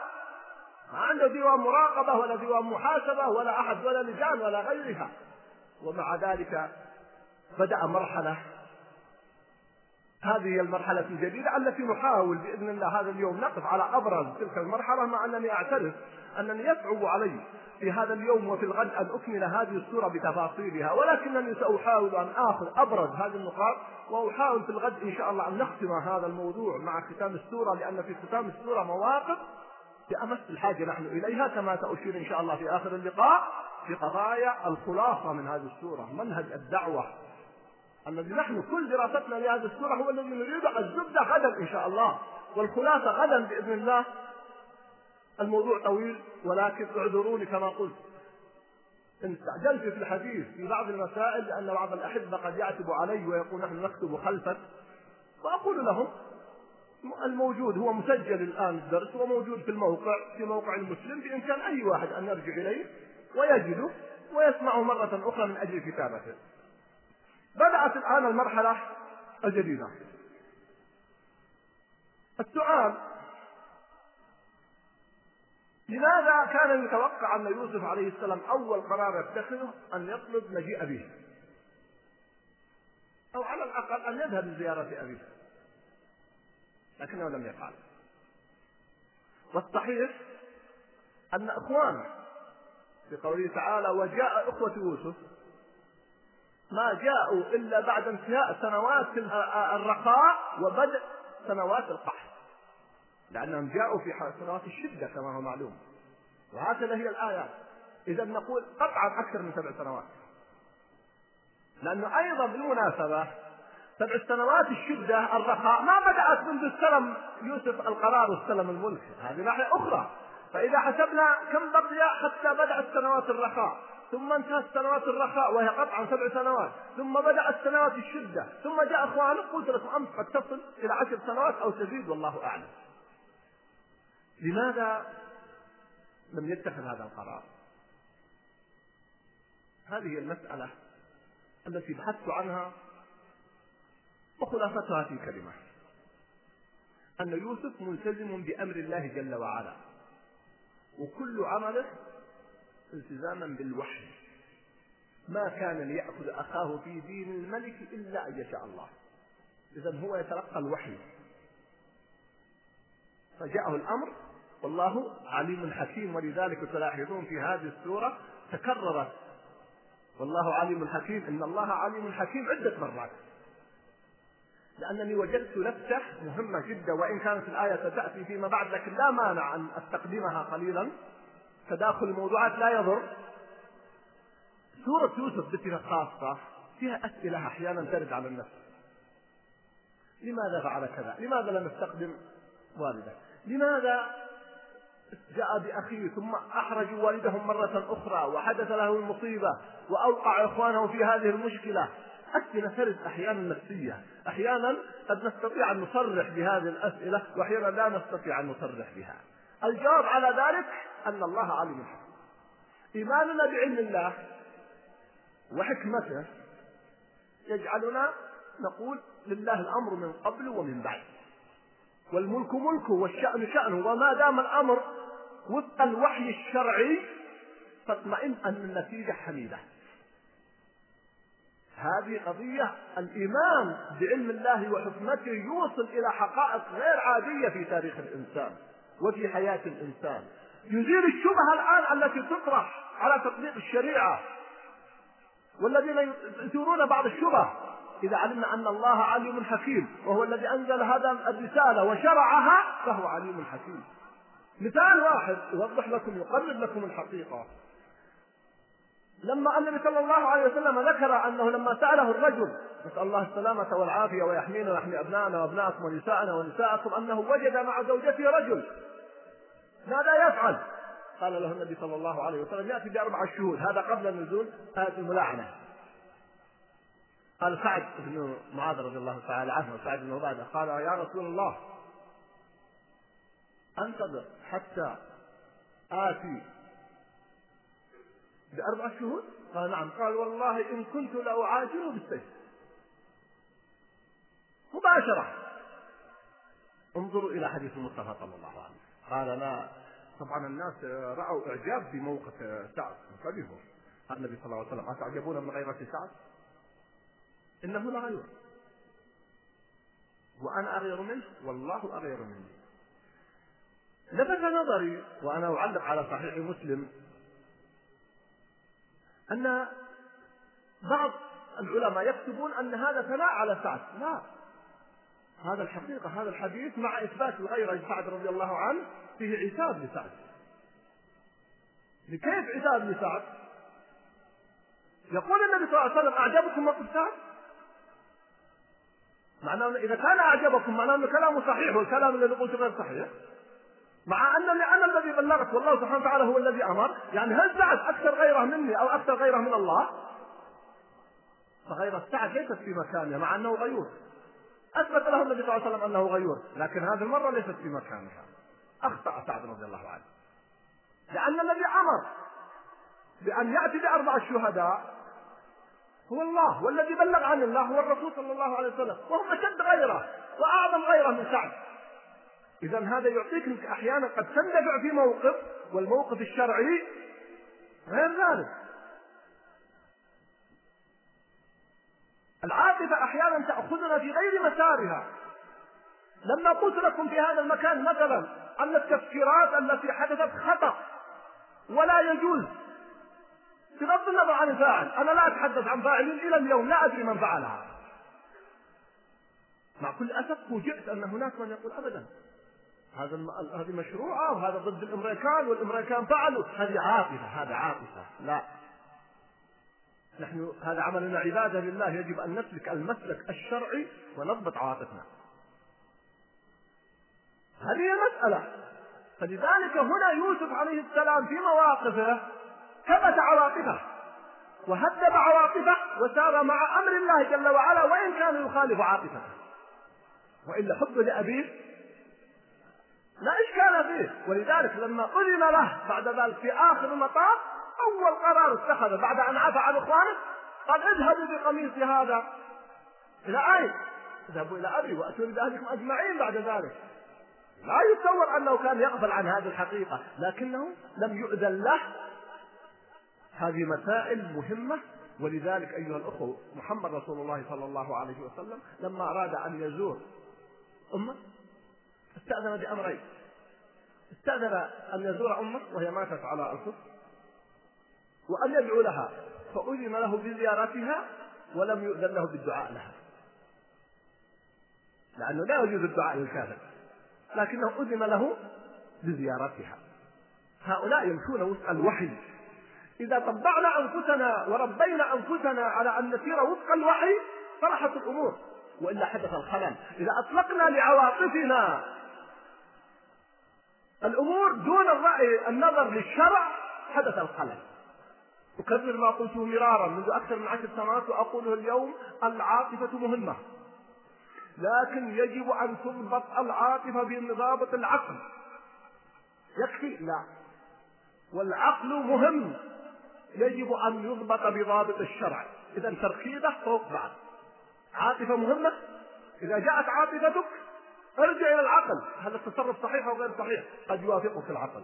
عنده ديوان مراقبة ولا ديوان محاسبة ولا أحد ولا لجان ولا غيرها. ومع ذلك بدأ مرحلة هذه المرحلة الجديدة التي نحاول بإذن الله هذا اليوم نقف على أبرز تلك المرحلة مع أنني أعترف أنني يصعب علي في هذا اليوم وفي الغد أن أكمل هذه الصورة بتفاصيلها. ولكنني سأحاول أن آخذ أبرز هذه النقاط وأحاول في الغد إن شاء الله أن نختم هذا الموضوع مع ختام السورة لأن في ختام السورة مواقف بأمس الحاجة نحن إليها كما سأشير إن شاء الله في آخر اللقاء في قضايا الخلاصة من هذه السورة منهج الدعوة الذي نحن كل دراستنا لهذه السورة هو الذي نريد الزبدة غدا إن شاء الله والخلاصة غدا بإذن الله. الموضوع طويل ولكن اعذروني كما قلت. إن استعجلت في الحديث في بعض المسائل لأن بعض الأحبة قد يعتب علي ويقول نحن نكتب خلفك وأقول لهم الموجود هو مسجل الآن الدرس وموجود في الموقع في موقع المسلم بإمكان أي واحد أن يرجع إليه ويجده ويسمعه مرة أخرى من أجل كتابته. بدأت الآن المرحلة الجديدة. السؤال لماذا كان يتوقع أن يوسف عليه السلام أول قرار يتخذه أن يطلب مجيء أبيه؟ أو على الأقل أن يذهب لزيارة أبيه. لكنه لم يفعل. والصحيح أن إخوانه في قوله تعالى وجاء إخوة يوسف ما جاءوا إلا بعد انتهاء سنوات الرخاء وبدء سنوات القحط. لأنهم جاءوا في سنوات الشدة كما هو معلوم. وهكذا هي الآيات إذا نقول قطعا أكثر من سبع سنوات. لأنه أيضا بالمناسبة سبع سنوات الشدة الرخاء ما بدأت منذ استلم يوسف القرار واستلم الملك هذه ناحية أخرى. فإذا حسبنا كم بقي حتى بدأت سنوات الرخاء. ثم انتهت سنوات الرخاء وهي قطعا سبع سنوات. ثم بدأت سنوات الشدة. ثم جاء اخوانه قلت لكم امس قد تصل إلى عشر سنوات أو تزيد والله أعلم. لماذا لم يتخذ هذا القرار؟ هذه المسألة التي بحثت عنها وخلاصتها في كلمة. أن يوسف ملتزم بأمر الله جل وعلا. وكل عمله التزاما بالوحي. ما كان ليأخذ أخاه في دين الملك إلا أن يشاء الله. إذا هو يتلقى الوحي. فجاءه الأمر والله عليم حكيم ولذلك تلاحظون في هذه السورة تكررت. والله عليم حكيم إن الله عليم حكيم عدة مرات. لأنني وجدت لفتة مهمة جدا وإن كانت الآية ستأتي فيما بعد لكن لا مانع أن أستقدمها قليلا. تداخل الموضوعات لا يضر. سورة يوسف بصفة خاصة فيها أسئلة أحيانا ترد على النفس. لماذا فعل كذا؟ لماذا لم يستقدم والده؟ لماذا جاء بأخيه ثم أحرجوا والدهم مرة أخرى وحدث له المصيبة وأوقع إخوانه في هذه المشكلة؟ أسئلة ترد أحيانا نفسية. أحيانا قد نستطيع أن نصرح بهذه الأسئلة وأحيانا لا نستطيع أن نصرح بها. الجواب على ذلك أن الله عليم. حكيم إيماننا بعلم الله وحكمته يجعلنا نقول لله الأمر من قبل ومن بعد. والملك ملكه والشأن شأنه وما دام الأمر وفق الوحي الشرعي فاطمئن أن النتيجة حميدة. هذه قضية الإيمان بعلم الله وحكمته يوصل إلى حقائق غير عادية في تاريخ الإنسان وفي حياة الإنسان. يزيل الشبهة الآن التي تطرح على تطبيق الشريعة والذين يثيرون بعض الشبه. إذا علمنا أن الله عليم حكيم وهو الذي أنزل هذا الرسالة وشرعها فهو عليم حكيم. مثال واحد يوضح لكم يقرب لكم الحقيقة. لما النبي صلى الله عليه وسلم ذكر أنه لما سأله الرجل نسأل الله السلامة والعافية ويحمينا ويحمي ابنائنا وابنائكم ونساءنا ونساءكم أنه وجد مع زوجته رجل ماذا يفعل؟ قال له النبي صلى الله عليه وسلم يأتي باربعه شهود هذا قبل نزول إيه الملاعنه قال سعد بن معاذ رضي الله تعالى عنه سعد بن عبادة قال يا رسول الله أنتظر حتى آتي بأربعة شهور؟ قال نعم. قال والله إن كنت لأعاجله بالسيف. مباشرة. انظروا إلى حديث المصطفى صلى الله عليه وسلم. قال لا طبعا الناس رأوا إعجاب بموقف سعد انتبهوا النبي صلى الله عليه وسلم أتعجبون من غيرة سعد؟ إنه لغير وأنا أغير منه؟ والله أغير مني لفت نظري وأنا أعلق على صحيح مسلم أن بعض العلماء يكتبون أن هذا ثناء على سعد لا هذا الحقيقة هذا الحديث مع إثبات الغيرة لسعد رضي الله عنه فيه عتاب لسعد لكيف عتاب لسعد؟ يقول النبي صلى الله عليه وسلم أعجبكم موقف سعد؟ معناه إذا كان أعجبكم معناه أن كلامه صحيح والكلام الذي قلته غير صحيح مع انني أنا الذي بلغت والله سبحانه وتعالى هو الذي أمر. يعني هل سعد أكثر غيره مني أو أكثر غيره من الله؟ فغيرة سعد ليست في مكانها مع أنه غيور. أثبت له النبي صلى الله عليه وسلم أنه غيور. لكن هذه المرة ليست في مكانها. أخطأ سعد رضي الله عنه. لأن الذي أمر بأن يأتي بأربع شهداء هو الله والذي بلغ عن الله هو الرسول صلى الله عليه وسلم وهم أشد غيره وأعظم غيره من سعد. إذا هذا يعطيك أنك أحيانا قد تندفع في موقف والموقف الشرعي غير ذلك. العاطفة أحيانا تأخذنا في غير مسارها. لما قلت لكم في هذا المكان مثلا أن التفكيرات التي حدثت خطأ ولا يجوز. بغض النظر عن الفاعل أنا لا أتحدث عن فاعلين إلى اليوم لا أدري من فعلها. مع كل أسف فوجئت أن هناك من يقول أبدا. هذا هذه مشروعة وهذا ضد الأمريكان والأمريكان فعلوا. هذه عاطفة هذا عاطفة. لا. نحن هذا عملنا عبادة لله. يجب أن نسلك المسلك الشرعي ونضبط عواطفنا. هذه المسألة فلذلك هنا يوسف عليه السلام في مواقفه ثبت عواطفه وهذب عواطفه وسار مع أمر الله جل وعلا وإن كان يخالف عاطفته. وإلا حبه لأبيه لا إشكال فيه. ولذلك لما أذن له بعد ذلك في آخر المطاف أول قرار اتخذه بعد أن عفى عن إخوانه قال اذهبوا بقميصي هذا. إلى أين؟ اذهبوا إلى أبي وأتوني بأهلكم أجمعين بعد ذلك. لا يتصور أنه كان يغفل عن هذه الحقيقة لكنه لم يؤذن له. هذه مسائل مهمة. ولذلك أيها الأخوة محمد رسول الله صلى الله عليه وسلم لما أراد أن يزور أمة استأذن بأمرين. استأذن أن يزور أمه وهي ماتت على الكفر وأن يدعو لها فأذن له بزيارتها ولم يؤذن له بالدعاء لها. لأنه لا يجوز الدعاء للكافر. لكنه أذن له بزيارتها. هؤلاء يمشون وفق الوحي. إذا طبعنا أنفسنا وربينا أنفسنا على أن نسير وفق الوحي صلحت الأمور. وإلا حدث الخلل. إذا أطلقنا لعواطفنا الأمور دون الرأي النظر للشرع حدث الخلل أكرر ما قلته مرارا منذ أكثر من عشر سنوات وأقوله اليوم العاطفة مهمة. لكن يجب أن تضبط العاطفة بضابط العقل. يكفي؟ لا. والعقل مهم. يجب أن يضبط بضابط الشرع. إذا تركيبة فوق بعض. عاطفة مهمة؟ إذا جاءت عاطفتك ارجع إلى العقل. هل التصرف صحيح أو غير صحيح؟ قد يوافقك العقل.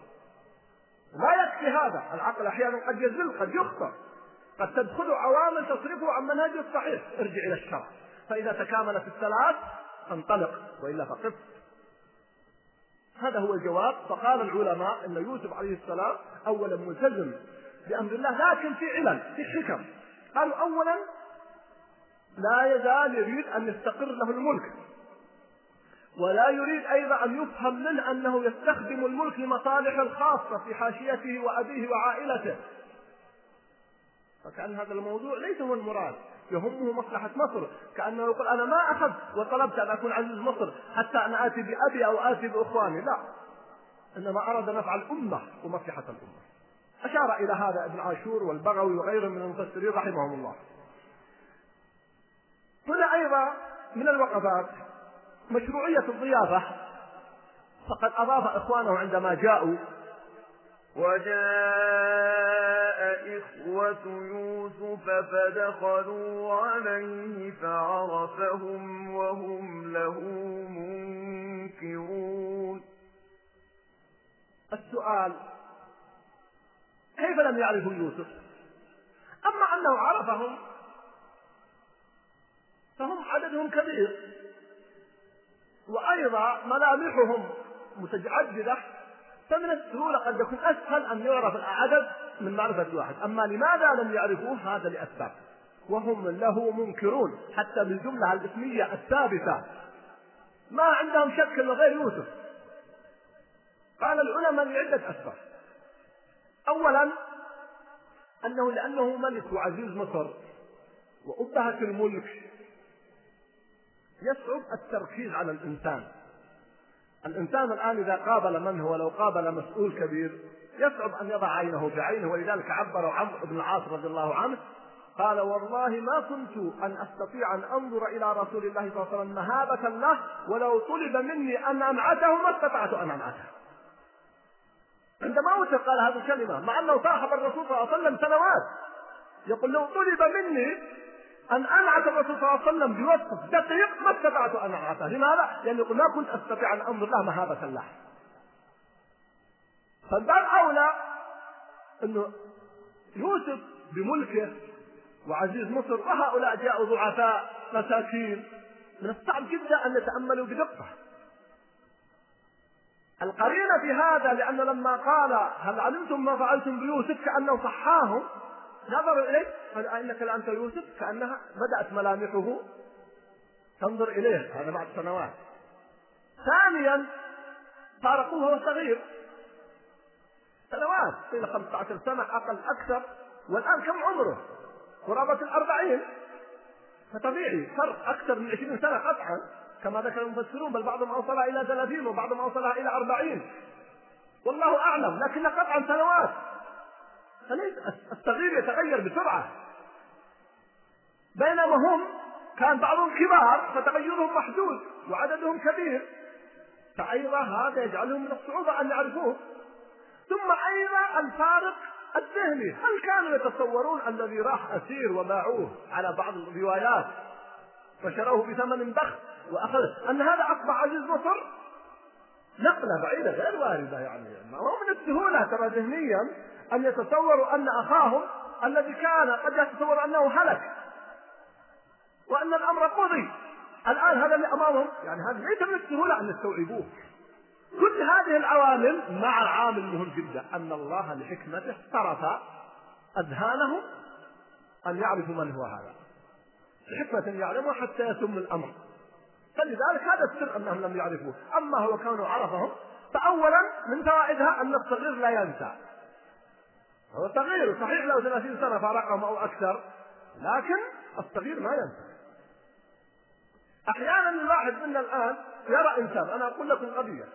لا يكفي هذا. العقل أحيانا قد يزل قد يخطئ قد تدخل عوامل تصرفه عن منهجه الصحيح. ارجع إلى الشرع. فإذا تكاملت الثلاث فانطلق. وإلا فقف هذا هو الجواب. فقال العلماء إن يوسف عليه السلام اولا ملتزم بأمر الله لكن في علل في حكم. قالوا اولا لا يزال يريد أن يستقر له الملك. ولا يريد أيضا أن يفهم منه أنه يستخدم الملك لمصالح الخاصة في حاشيته وأبيه وعائلته. فكأن هذا الموضوع ليس هو المراد يهمه مصلحة مصر. كأنه يقول أنا ما أخذ وطلبت أن أكون عزيز مصر حتى أنا آتي بأبي أو آتي بإخواني. لا إنما أراد نفع الأمة ومصلحة الأمة. أشار إلى هذا ابن عاشور والبغوي وغيرهم من المفسرين رحمهم الله. هنا أيضا من الوقفات مشروعية الضيافة. فقد أضاف إخوانه عندما جاءوا. وجاء إخوة يوسف فدخلوا عليه فعرفهم وهم له منكرون. السؤال كيف لم يعرفوا يوسف؟ أما أنه عرفهم فهم عددهم كبير. وأيضا ملامحهم متعددة فمن السهولة قد يكون أسهل أن يعرف العدد من معرفة واحد أما لماذا لم يعرفوه؟ هذا لأسباب. وهم له منكرون. حتى بالجملة الإسمية الثابتة. ما عندهم شك أنه غير يوسف. قال العلماء لعدة أسباب. أولا أنه لأنه ملك وعزيز مصر. وأبهة الملك يصعب التركيز على الإنسان. الإنسان الآن إذا قابل من هو لو قابل مسؤول كبير يصعب أن يضع عينه بعينه ولذلك عبر عمرو بن العاص رضي الله عنه قال والله ما كنت أن أستطيع أن أنظر إلى رسول الله صلى الله عليه وسلم مهابة له ولو طلب مني أن أنعته ما استطعت أن أنعته عندما موته قال هذه الكلمة مع أنه صاحب الرسول صلى الله عليه وسلم سنوات يقول لو طلب مني أن أنعت الرسول صلى الله عليه وسلم بوصف دقيق ما استطعت أن أنعته، لماذا؟ لأني ما كنت أستطيع أن أنظر له مهابة له. فالباب أولى أنه يوسف بملكه وعزيز مصر وهؤلاء جاءوا ضعفاء مساكين من الصعب جدا أن يتأملوا بدقة. القرينة في هذا لأن لما قال هل علمتم ما فعلتم بيوسف كأنه صحاهم نظروا إليه قال أئنك لأنت يوسف كأنها بدأت ملامحه تنظر إليه. هذا بعد سنوات ثانيا فارقوه وهو صغير. سنوات قيل 15 سنة أقل أكثر. والآن كم عمره؟ قرابة الأربعين. فطبيعي فرق أكثر من 20 سنة قطعا. كما ذكر المفسرون بل بعضهم أوصلها إلى 30 وبعضهم أوصلها إلى 40 والله أعلم لكن قطعا سنوات. الصغير يتغير بسرعة. بينما هم كان بعضهم كبار فتغيرهم محدود وعددهم كبير. فأيضا هذا يجعلهم من الصعوبة أن يعرفوه. ثم أيضا الفارق الذهني. هل كانوا يتصورون الذي راح أسير وباعوه على بعض الروايات فشروه بثمن بخس وأخذ؟ أن هذا أصبح عزيز مصر؟ نقلة بعيدة غير واردة يعني. ما هو من السهولة ترى ذهنيا أن يتصوروا أن أخاهم الذي كان قد يتصور أنه هلك وأن الأمر قضي. الآن هذا اللي أمامهم يعني هذا ليس من السهولة أن يستوعبوه. كل هذه العوامل مع عامل مهم جدا أن الله لحكمته صرف أذهانهم أن يعرفوا من هو هذا. لحكمة يعلمها حتى يتم الأمر. فلذلك هذا السر أنهم لم يعرفوه. أما هو كونه عرفهم فأولا من فوائدها أن الصغير لا ينسى. هو صغير صحيح له 30 سنة فارقهم أو أكثر لكن الصغير ما ينسى أحيانا الواحد منا الآن يرى إنسان أنا أقول لكم قضية.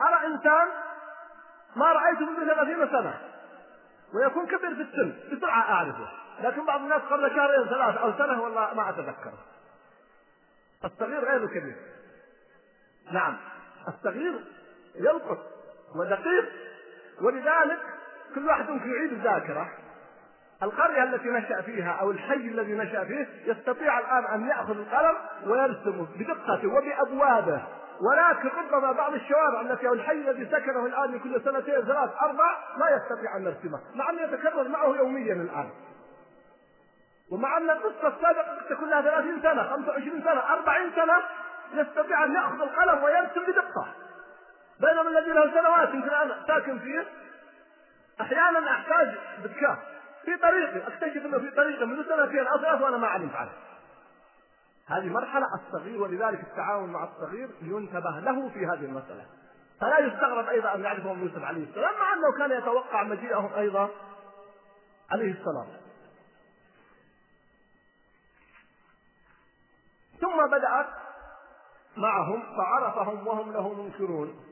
أرى إنسان ما رأيته منذ 30 سنة ويكون كبير في السن بسرعة أعرفه. لكن بعض الناس قبل شهرين ثلاثة أو سنة والله ما أتذكره الصغير غير الكبير نعم الصغير يلقط ودقيق ولذلك كل واحد ممكن يعيد الذاكرة القرية التي نشأ فيها أو الحي الذي نشأ فيه يستطيع الآن أن يأخذ القلم ويرسم بدقته وبأبوابه ولكن ربما بعض الشوارع التي أو الحي الذي سكنه الآن من كل سنتين ثلاث أربع لا يستطيع أن يرسمه، مع انه يتكرر معه يوميا الآن. ومع أن القصة السابقة تكون لها 30 سنة، 25 سنة، 40 سنة يستطيع أن يأخذ القلم ويرسم بدقة. بينما الذي له سنوات يمكن ساكن فيه أحيانا أحتاج ذكاء في طريقي اكتشف إنه في طريقي منذ سنتين أو ثلاث وأنا ما علمت عنه. هذه مرحلة الصغير ولذلك التعاون مع الصغير ينتبه له في هذه المسألة. فلا يستغرب أيضا أن يعرفهم يوسف عليه السلام مع أنه كان يتوقع مجيئهم أيضا عليه السلام. ثم بدأت معهم فعرفهم وهم له منكرون.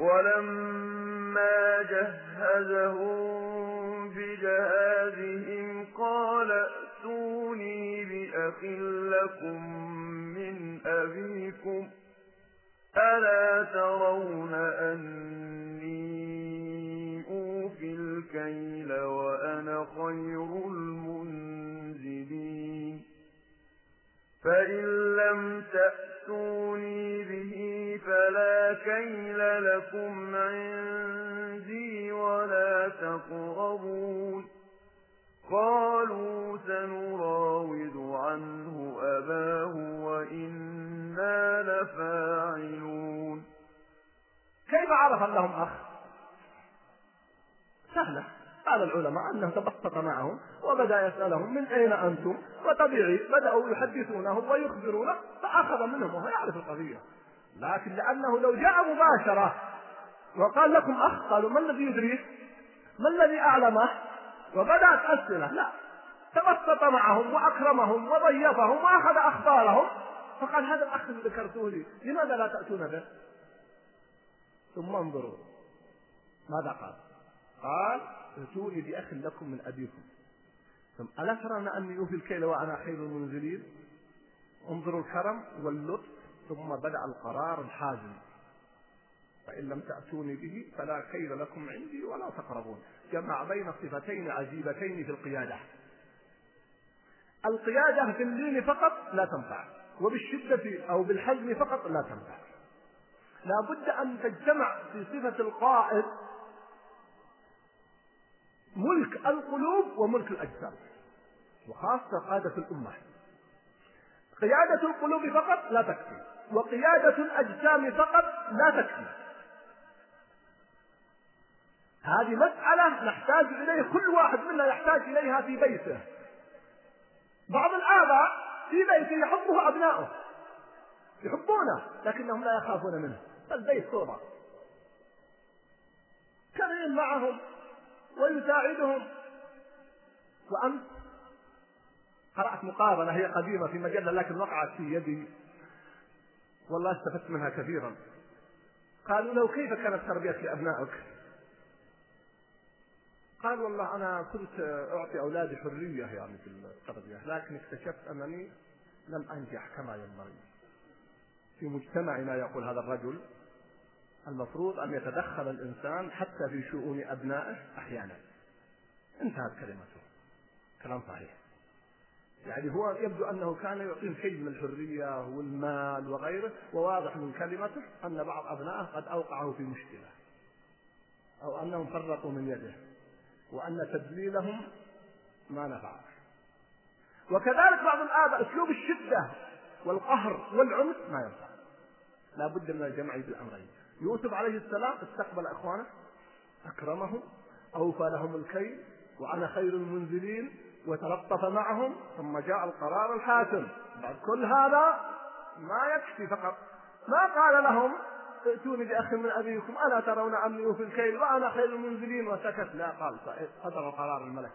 ولما جهزهم بجهازهم قال ائتوني بأخ لكم من أبيكم ألا ترون أني أوفي الكيل وأنا خير المنزلين فإن لم تأتوني به فلا كيل لكم عندي ولا تقربون قالوا سنراود عنه أباه وإنا لفاعلون كيف عرف أنهم أخ؟ سهلة. قال العلماء أنه تبسط معهم وبدأ يسألهم من أين أنتم وطبيعي بدأوا يحدثونه ويخبرونه فأخذ منهم وهو يعرف القضية. لكن لأنه لو جاء مباشرة وقال لكم أخ قالوا ما الذي يدريه ما الذي أعلمه وبدأت أسئلة. لا. تبسط معهم وأكرمهم وضيفهم وأخذ أخبارهم. فقال هذا الأخ الذي ذكرته لي لماذا لا تأتون به؟ ثم انظروا. ماذا قال؟ قال ائتوني بأخ لكم من أبيكم. ثم ألا ترون أني أوفي الكيل وأنا خير المنزلين؟ انظروا الكرم واللطف ثم بدأ القرار الحازم. فإن لم تأتوني به فلا كيل لكم عندي ولا تقربون. جمع بين صفتين عجيبتين في القيادة. القيادة في اللين فقط لا تنفع وبالشدة أو بالحزم فقط لا تنفع. لا بد أن تجتمع في صفة القائد ملك القلوب وملك الأجسام وخاصة قادة الأمة. قيادة القلوب فقط لا تكفي وقيادة الأجسام فقط لا تكفي. هذه مسألة نحتاج إليه كل واحد منا يحتاج إليها في بيته. بعض الآباء في بيته يحبه أبنائه يحبونه لكنهم لا يخافون منه البيت صورة كريم معهم ويساعدهم. وأنت قرأت مقارنة هي قديمة في مجلة لكن وقعت في يدي. والله استفدت منها كثيرا. قالوا له كيف كانت تربية لأبنائك؟ قال والله أنا كنت أعطي أولادي حرية يعني في التربية لكن اكتشفت أنني لم أنجح كما ينبغي. في مجتمعنا يقول هذا الرجل المفروض أن يتدخل الإنسان حتى في شؤون أبنائه أحيانا. انتهت كلمته. كلام صحيح. يعني هو يبدو أنه كان يعطيهم من الحرية والمال وغيره وواضح من كلمته أن بعض أبنائه قد أوقعه في مشكلة أو أنهم فرطوا من يده وأن تدليلهم ما نفع. وكذلك بعض الآباء أسلوب الشدة والقهر والعنف ما ينفع. لا بد من الجمع بالأمرين. يوسف عليه السلام استقبل إخوانه أكرمهم أوفى لهم الكيل وأنا خير المنزلين وتلطف معهم ثم جاء القرار الحاسم. بعد كل هذا ما يكفي فقط. ما قال لهم ائتوني بأخ من أبيكم ألا ترون أني أوفي الكيل وأنا خير المنزلين. وسكت. لا قال صدر قرار الملك.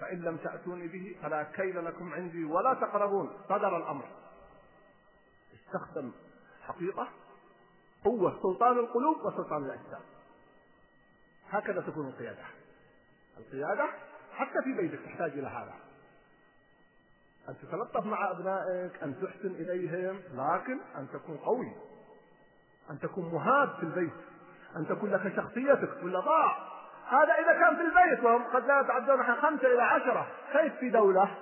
فإن لم تأتوني به فلا كيل لكم عندي ولا تقربون. صدر الأمر. استخدم حقيقة قوة سلطان القلوب وسلطان الأجسام. هكذا تكون القيادة. القيادة حتى في بيتك تحتاج إلى هذا. أن تتلطف مع أبنائك أن تحسن إليهم لكن أن تكون قوي. أن تكون مهاب في البيت. أن تكون لك شخصيتك ولا ضاع هذا إذا كان في البيت وهم قد لا يتعدون عن خمسة إلى عشرة. كيف في دولة؟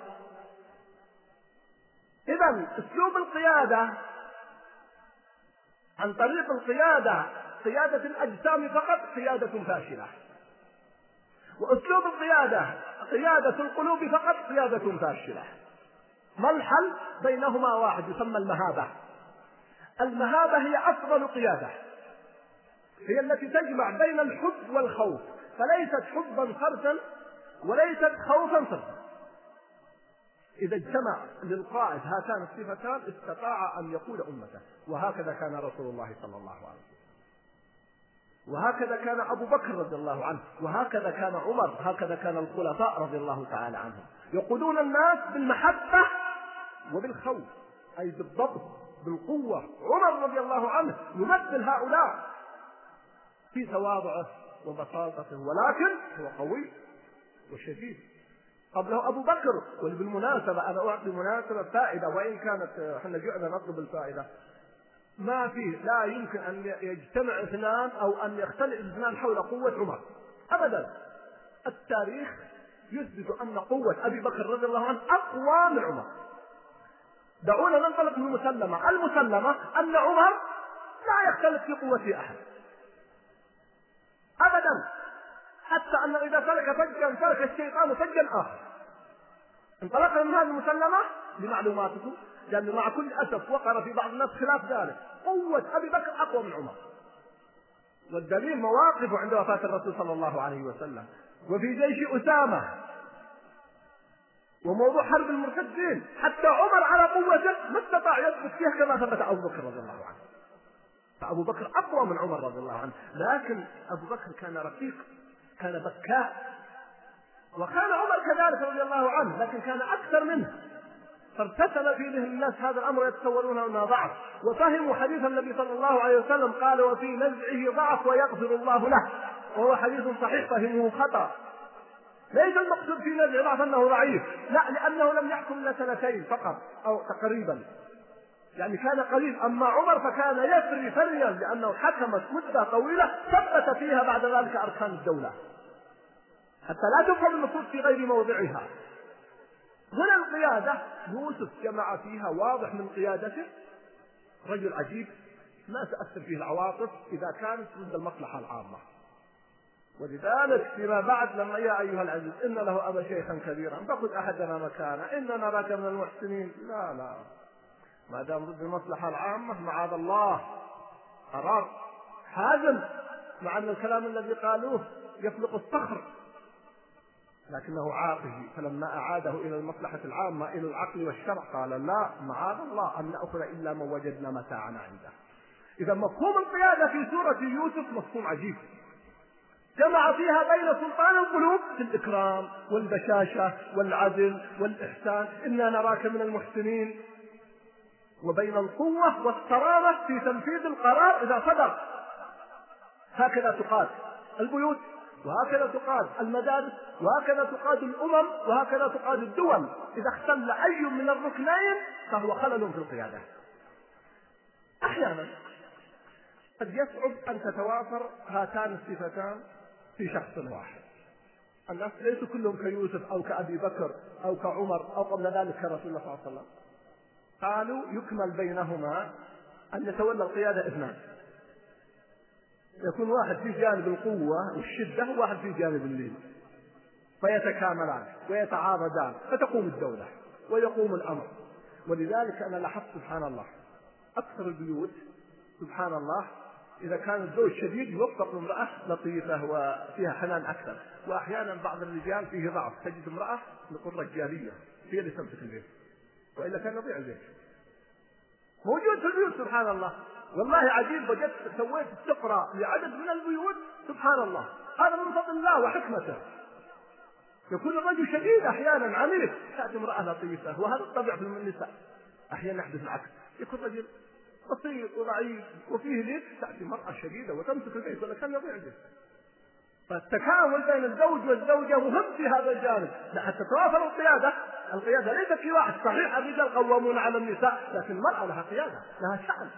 إذا أسلوب القيادة عن طريق القيادة قيادة الأجسام فقط قيادة فاشلة. وأسلوب القيادة قيادة القلوب فقط قيادة فاشلة. ما الحل؟ بينهما واحد يسمى المهابة. المهابة هي أفضل قيادة. هي التي تجمع بين الحب والخوف. فليست حبا فردا وليست خوفا فردا إذا اجتمع للقائد هاتان الصفتان استطاع أن يقود أمته. وهكذا كان رسول الله صلى الله عليه وسلم. وهكذا كان أبو بكر رضي الله عنه. وهكذا كان عمر. هكذا كان الخلفاء رضي الله تعالى عنهم. يقودون الناس بالمحبة وبالخوف أي بالضبط بالقوة. عمر رضي الله عنه يمثل هؤلاء في تواضعه وبساطته ولكن هو قوي وشديد. قبله أبو بكر وبالمناسبة أنا أعطي مناسبة فائدة وإن كانت إحنا جعنا نطلب الفائدة. ما فيه لا يمكن أن يجتمع اثنان أو أن يختلف اثنان حول قوة عمر. أبدا. التاريخ يثبت أن قوة أبي بكر رضي الله عنه أقوى من عمر. دعونا ننطلق من المسلمة. المسلمة أن عمر لا يختلف في قوة أحد. أبدا. حتى أنه إذا سلك فجا سلك الشيطان فجا آخر. انطلقنا من هذه المسلمة لمعلوماتكم لأنه مع كل أسف وقر في بعض الناس خلاف ذلك. قوة أبي بكر أقوى من عمر. والدليل مواقفه عند وفاة الرسول صلى الله عليه وسلم. وفي جيش أسامة. وموضوع حرب المرتدين. حتى عمر على قوته ما استطاع يثبت فيها كما ثبت أبو بكر رضي الله عنه. فأبو بكر أقوى من عمر رضي الله عنه. لكن أبو بكر كان رقيق كان بكاء وكان عمر كذلك رضي الله عنه لكن كان أكثر منه. فارتسم في ذهن الناس هذا الأمر يتصورون أنه ضعف. وفهموا حديث النبي صلى الله عليه وسلم قال وفي نزعه ضعف ويغفر الله له. وهو حديث صحيح فهمه خطأ. ليس المقصود في نزع ضعف أنه ضعيف. لا لأنه لم يحكم إلا سنتين فقط أو تقريبا. يعني كان قليل أما عمر فكان يفري فريا لأنه حكمت مده طويلة ثبت فيها بعد ذلك أركان الدولة. حتى لا تفهم النصوص في غير موضعها. هنا القيادة يوسف جمع فيها واضح من قيادته. رجل عجيب ما تأثر فيه العواطف إذا كانت ضد المصلحة العامة. ولذلك فيما بعد لما يا أيها العزيز إن له أبا شيخا كبيرا فخذ أحدنا مكانه إن نراك من المحسنين. لا لا. ما دام ضد المصلحة العامة معاذ الله. قرار حازم مع أن الكلام الذي قالوه يفلق الصخر. لكنه عاقل. فلما أعاده إلى المصلحة العامة إلى العقل والشرع قال لا معاذ الله أن نأخذ إلا ما وجدنا متاعنا عنده. إذا مفهوم القيادة في سورة يوسف مفهوم عجيب. جمع فيها بين سلطان القلوب في الإكرام والبشاشة والعدل والإحسان. إنا نراك من المحسنين. وبين القوة والصرامة في تنفيذ القرار إذا صدر. هكذا تقاد البيوت وهكذا تقاد المدارس وهكذا تقاد الأمم وهكذا تقاد الدول. إذا اختل أي من الركنين فهو خلل في القيادة. أحيانا قد يصعب أن تتوافر هاتان الصفتان في شخص واحد. الناس ليسوا كلهم كيوسف أو كأبي بكر أو كعمر أو قبل ذلك كرسول الله صلى الله عليه وسلم. قالوا يكمل بينهما أن يتولى القيادة اثنان. يكون واحد في جانب القوة والشدة وواحد في جانب اللين فيتكاملان ويتعاضدان فتقوم الدولة ويقوم الأمر. ولذلك أنا لاحظت سبحان الله أكثر البيوت سبحان الله إذا كان الزوج شديد يوفق امرأة لطيفة وفيها حنان أكثر. وأحيانا بعض الرجال فيه ضعف تجد امرأة نقول رجالية هي اللي تمسك البيت. وإلا كان يضيع البيت. موجود في البيوت سبحان الله. والله عجيب وجدت سويت استقراء لعدد من البيوت. سبحان الله. هذا من فضل الله وحكمته. يكون الرجل شديد أحيانا عنيف تأتي امرأة لطيفة وهذا الطبع في النساء. أحيانا يحدث العكس. يكون رجل بسيط وضعيف وفيه ليل تأتي امرأة شديدة وتمسك البيت ولا كان يضيع البيت فالتكامل بين الزوج والزوجة مهم في هذا الجانب. حتى تتوافر القيادة. القيادة ليست في واحد. صحيح الرجال قوامون على النساء لكن المرأة لها قيادة لها شأن.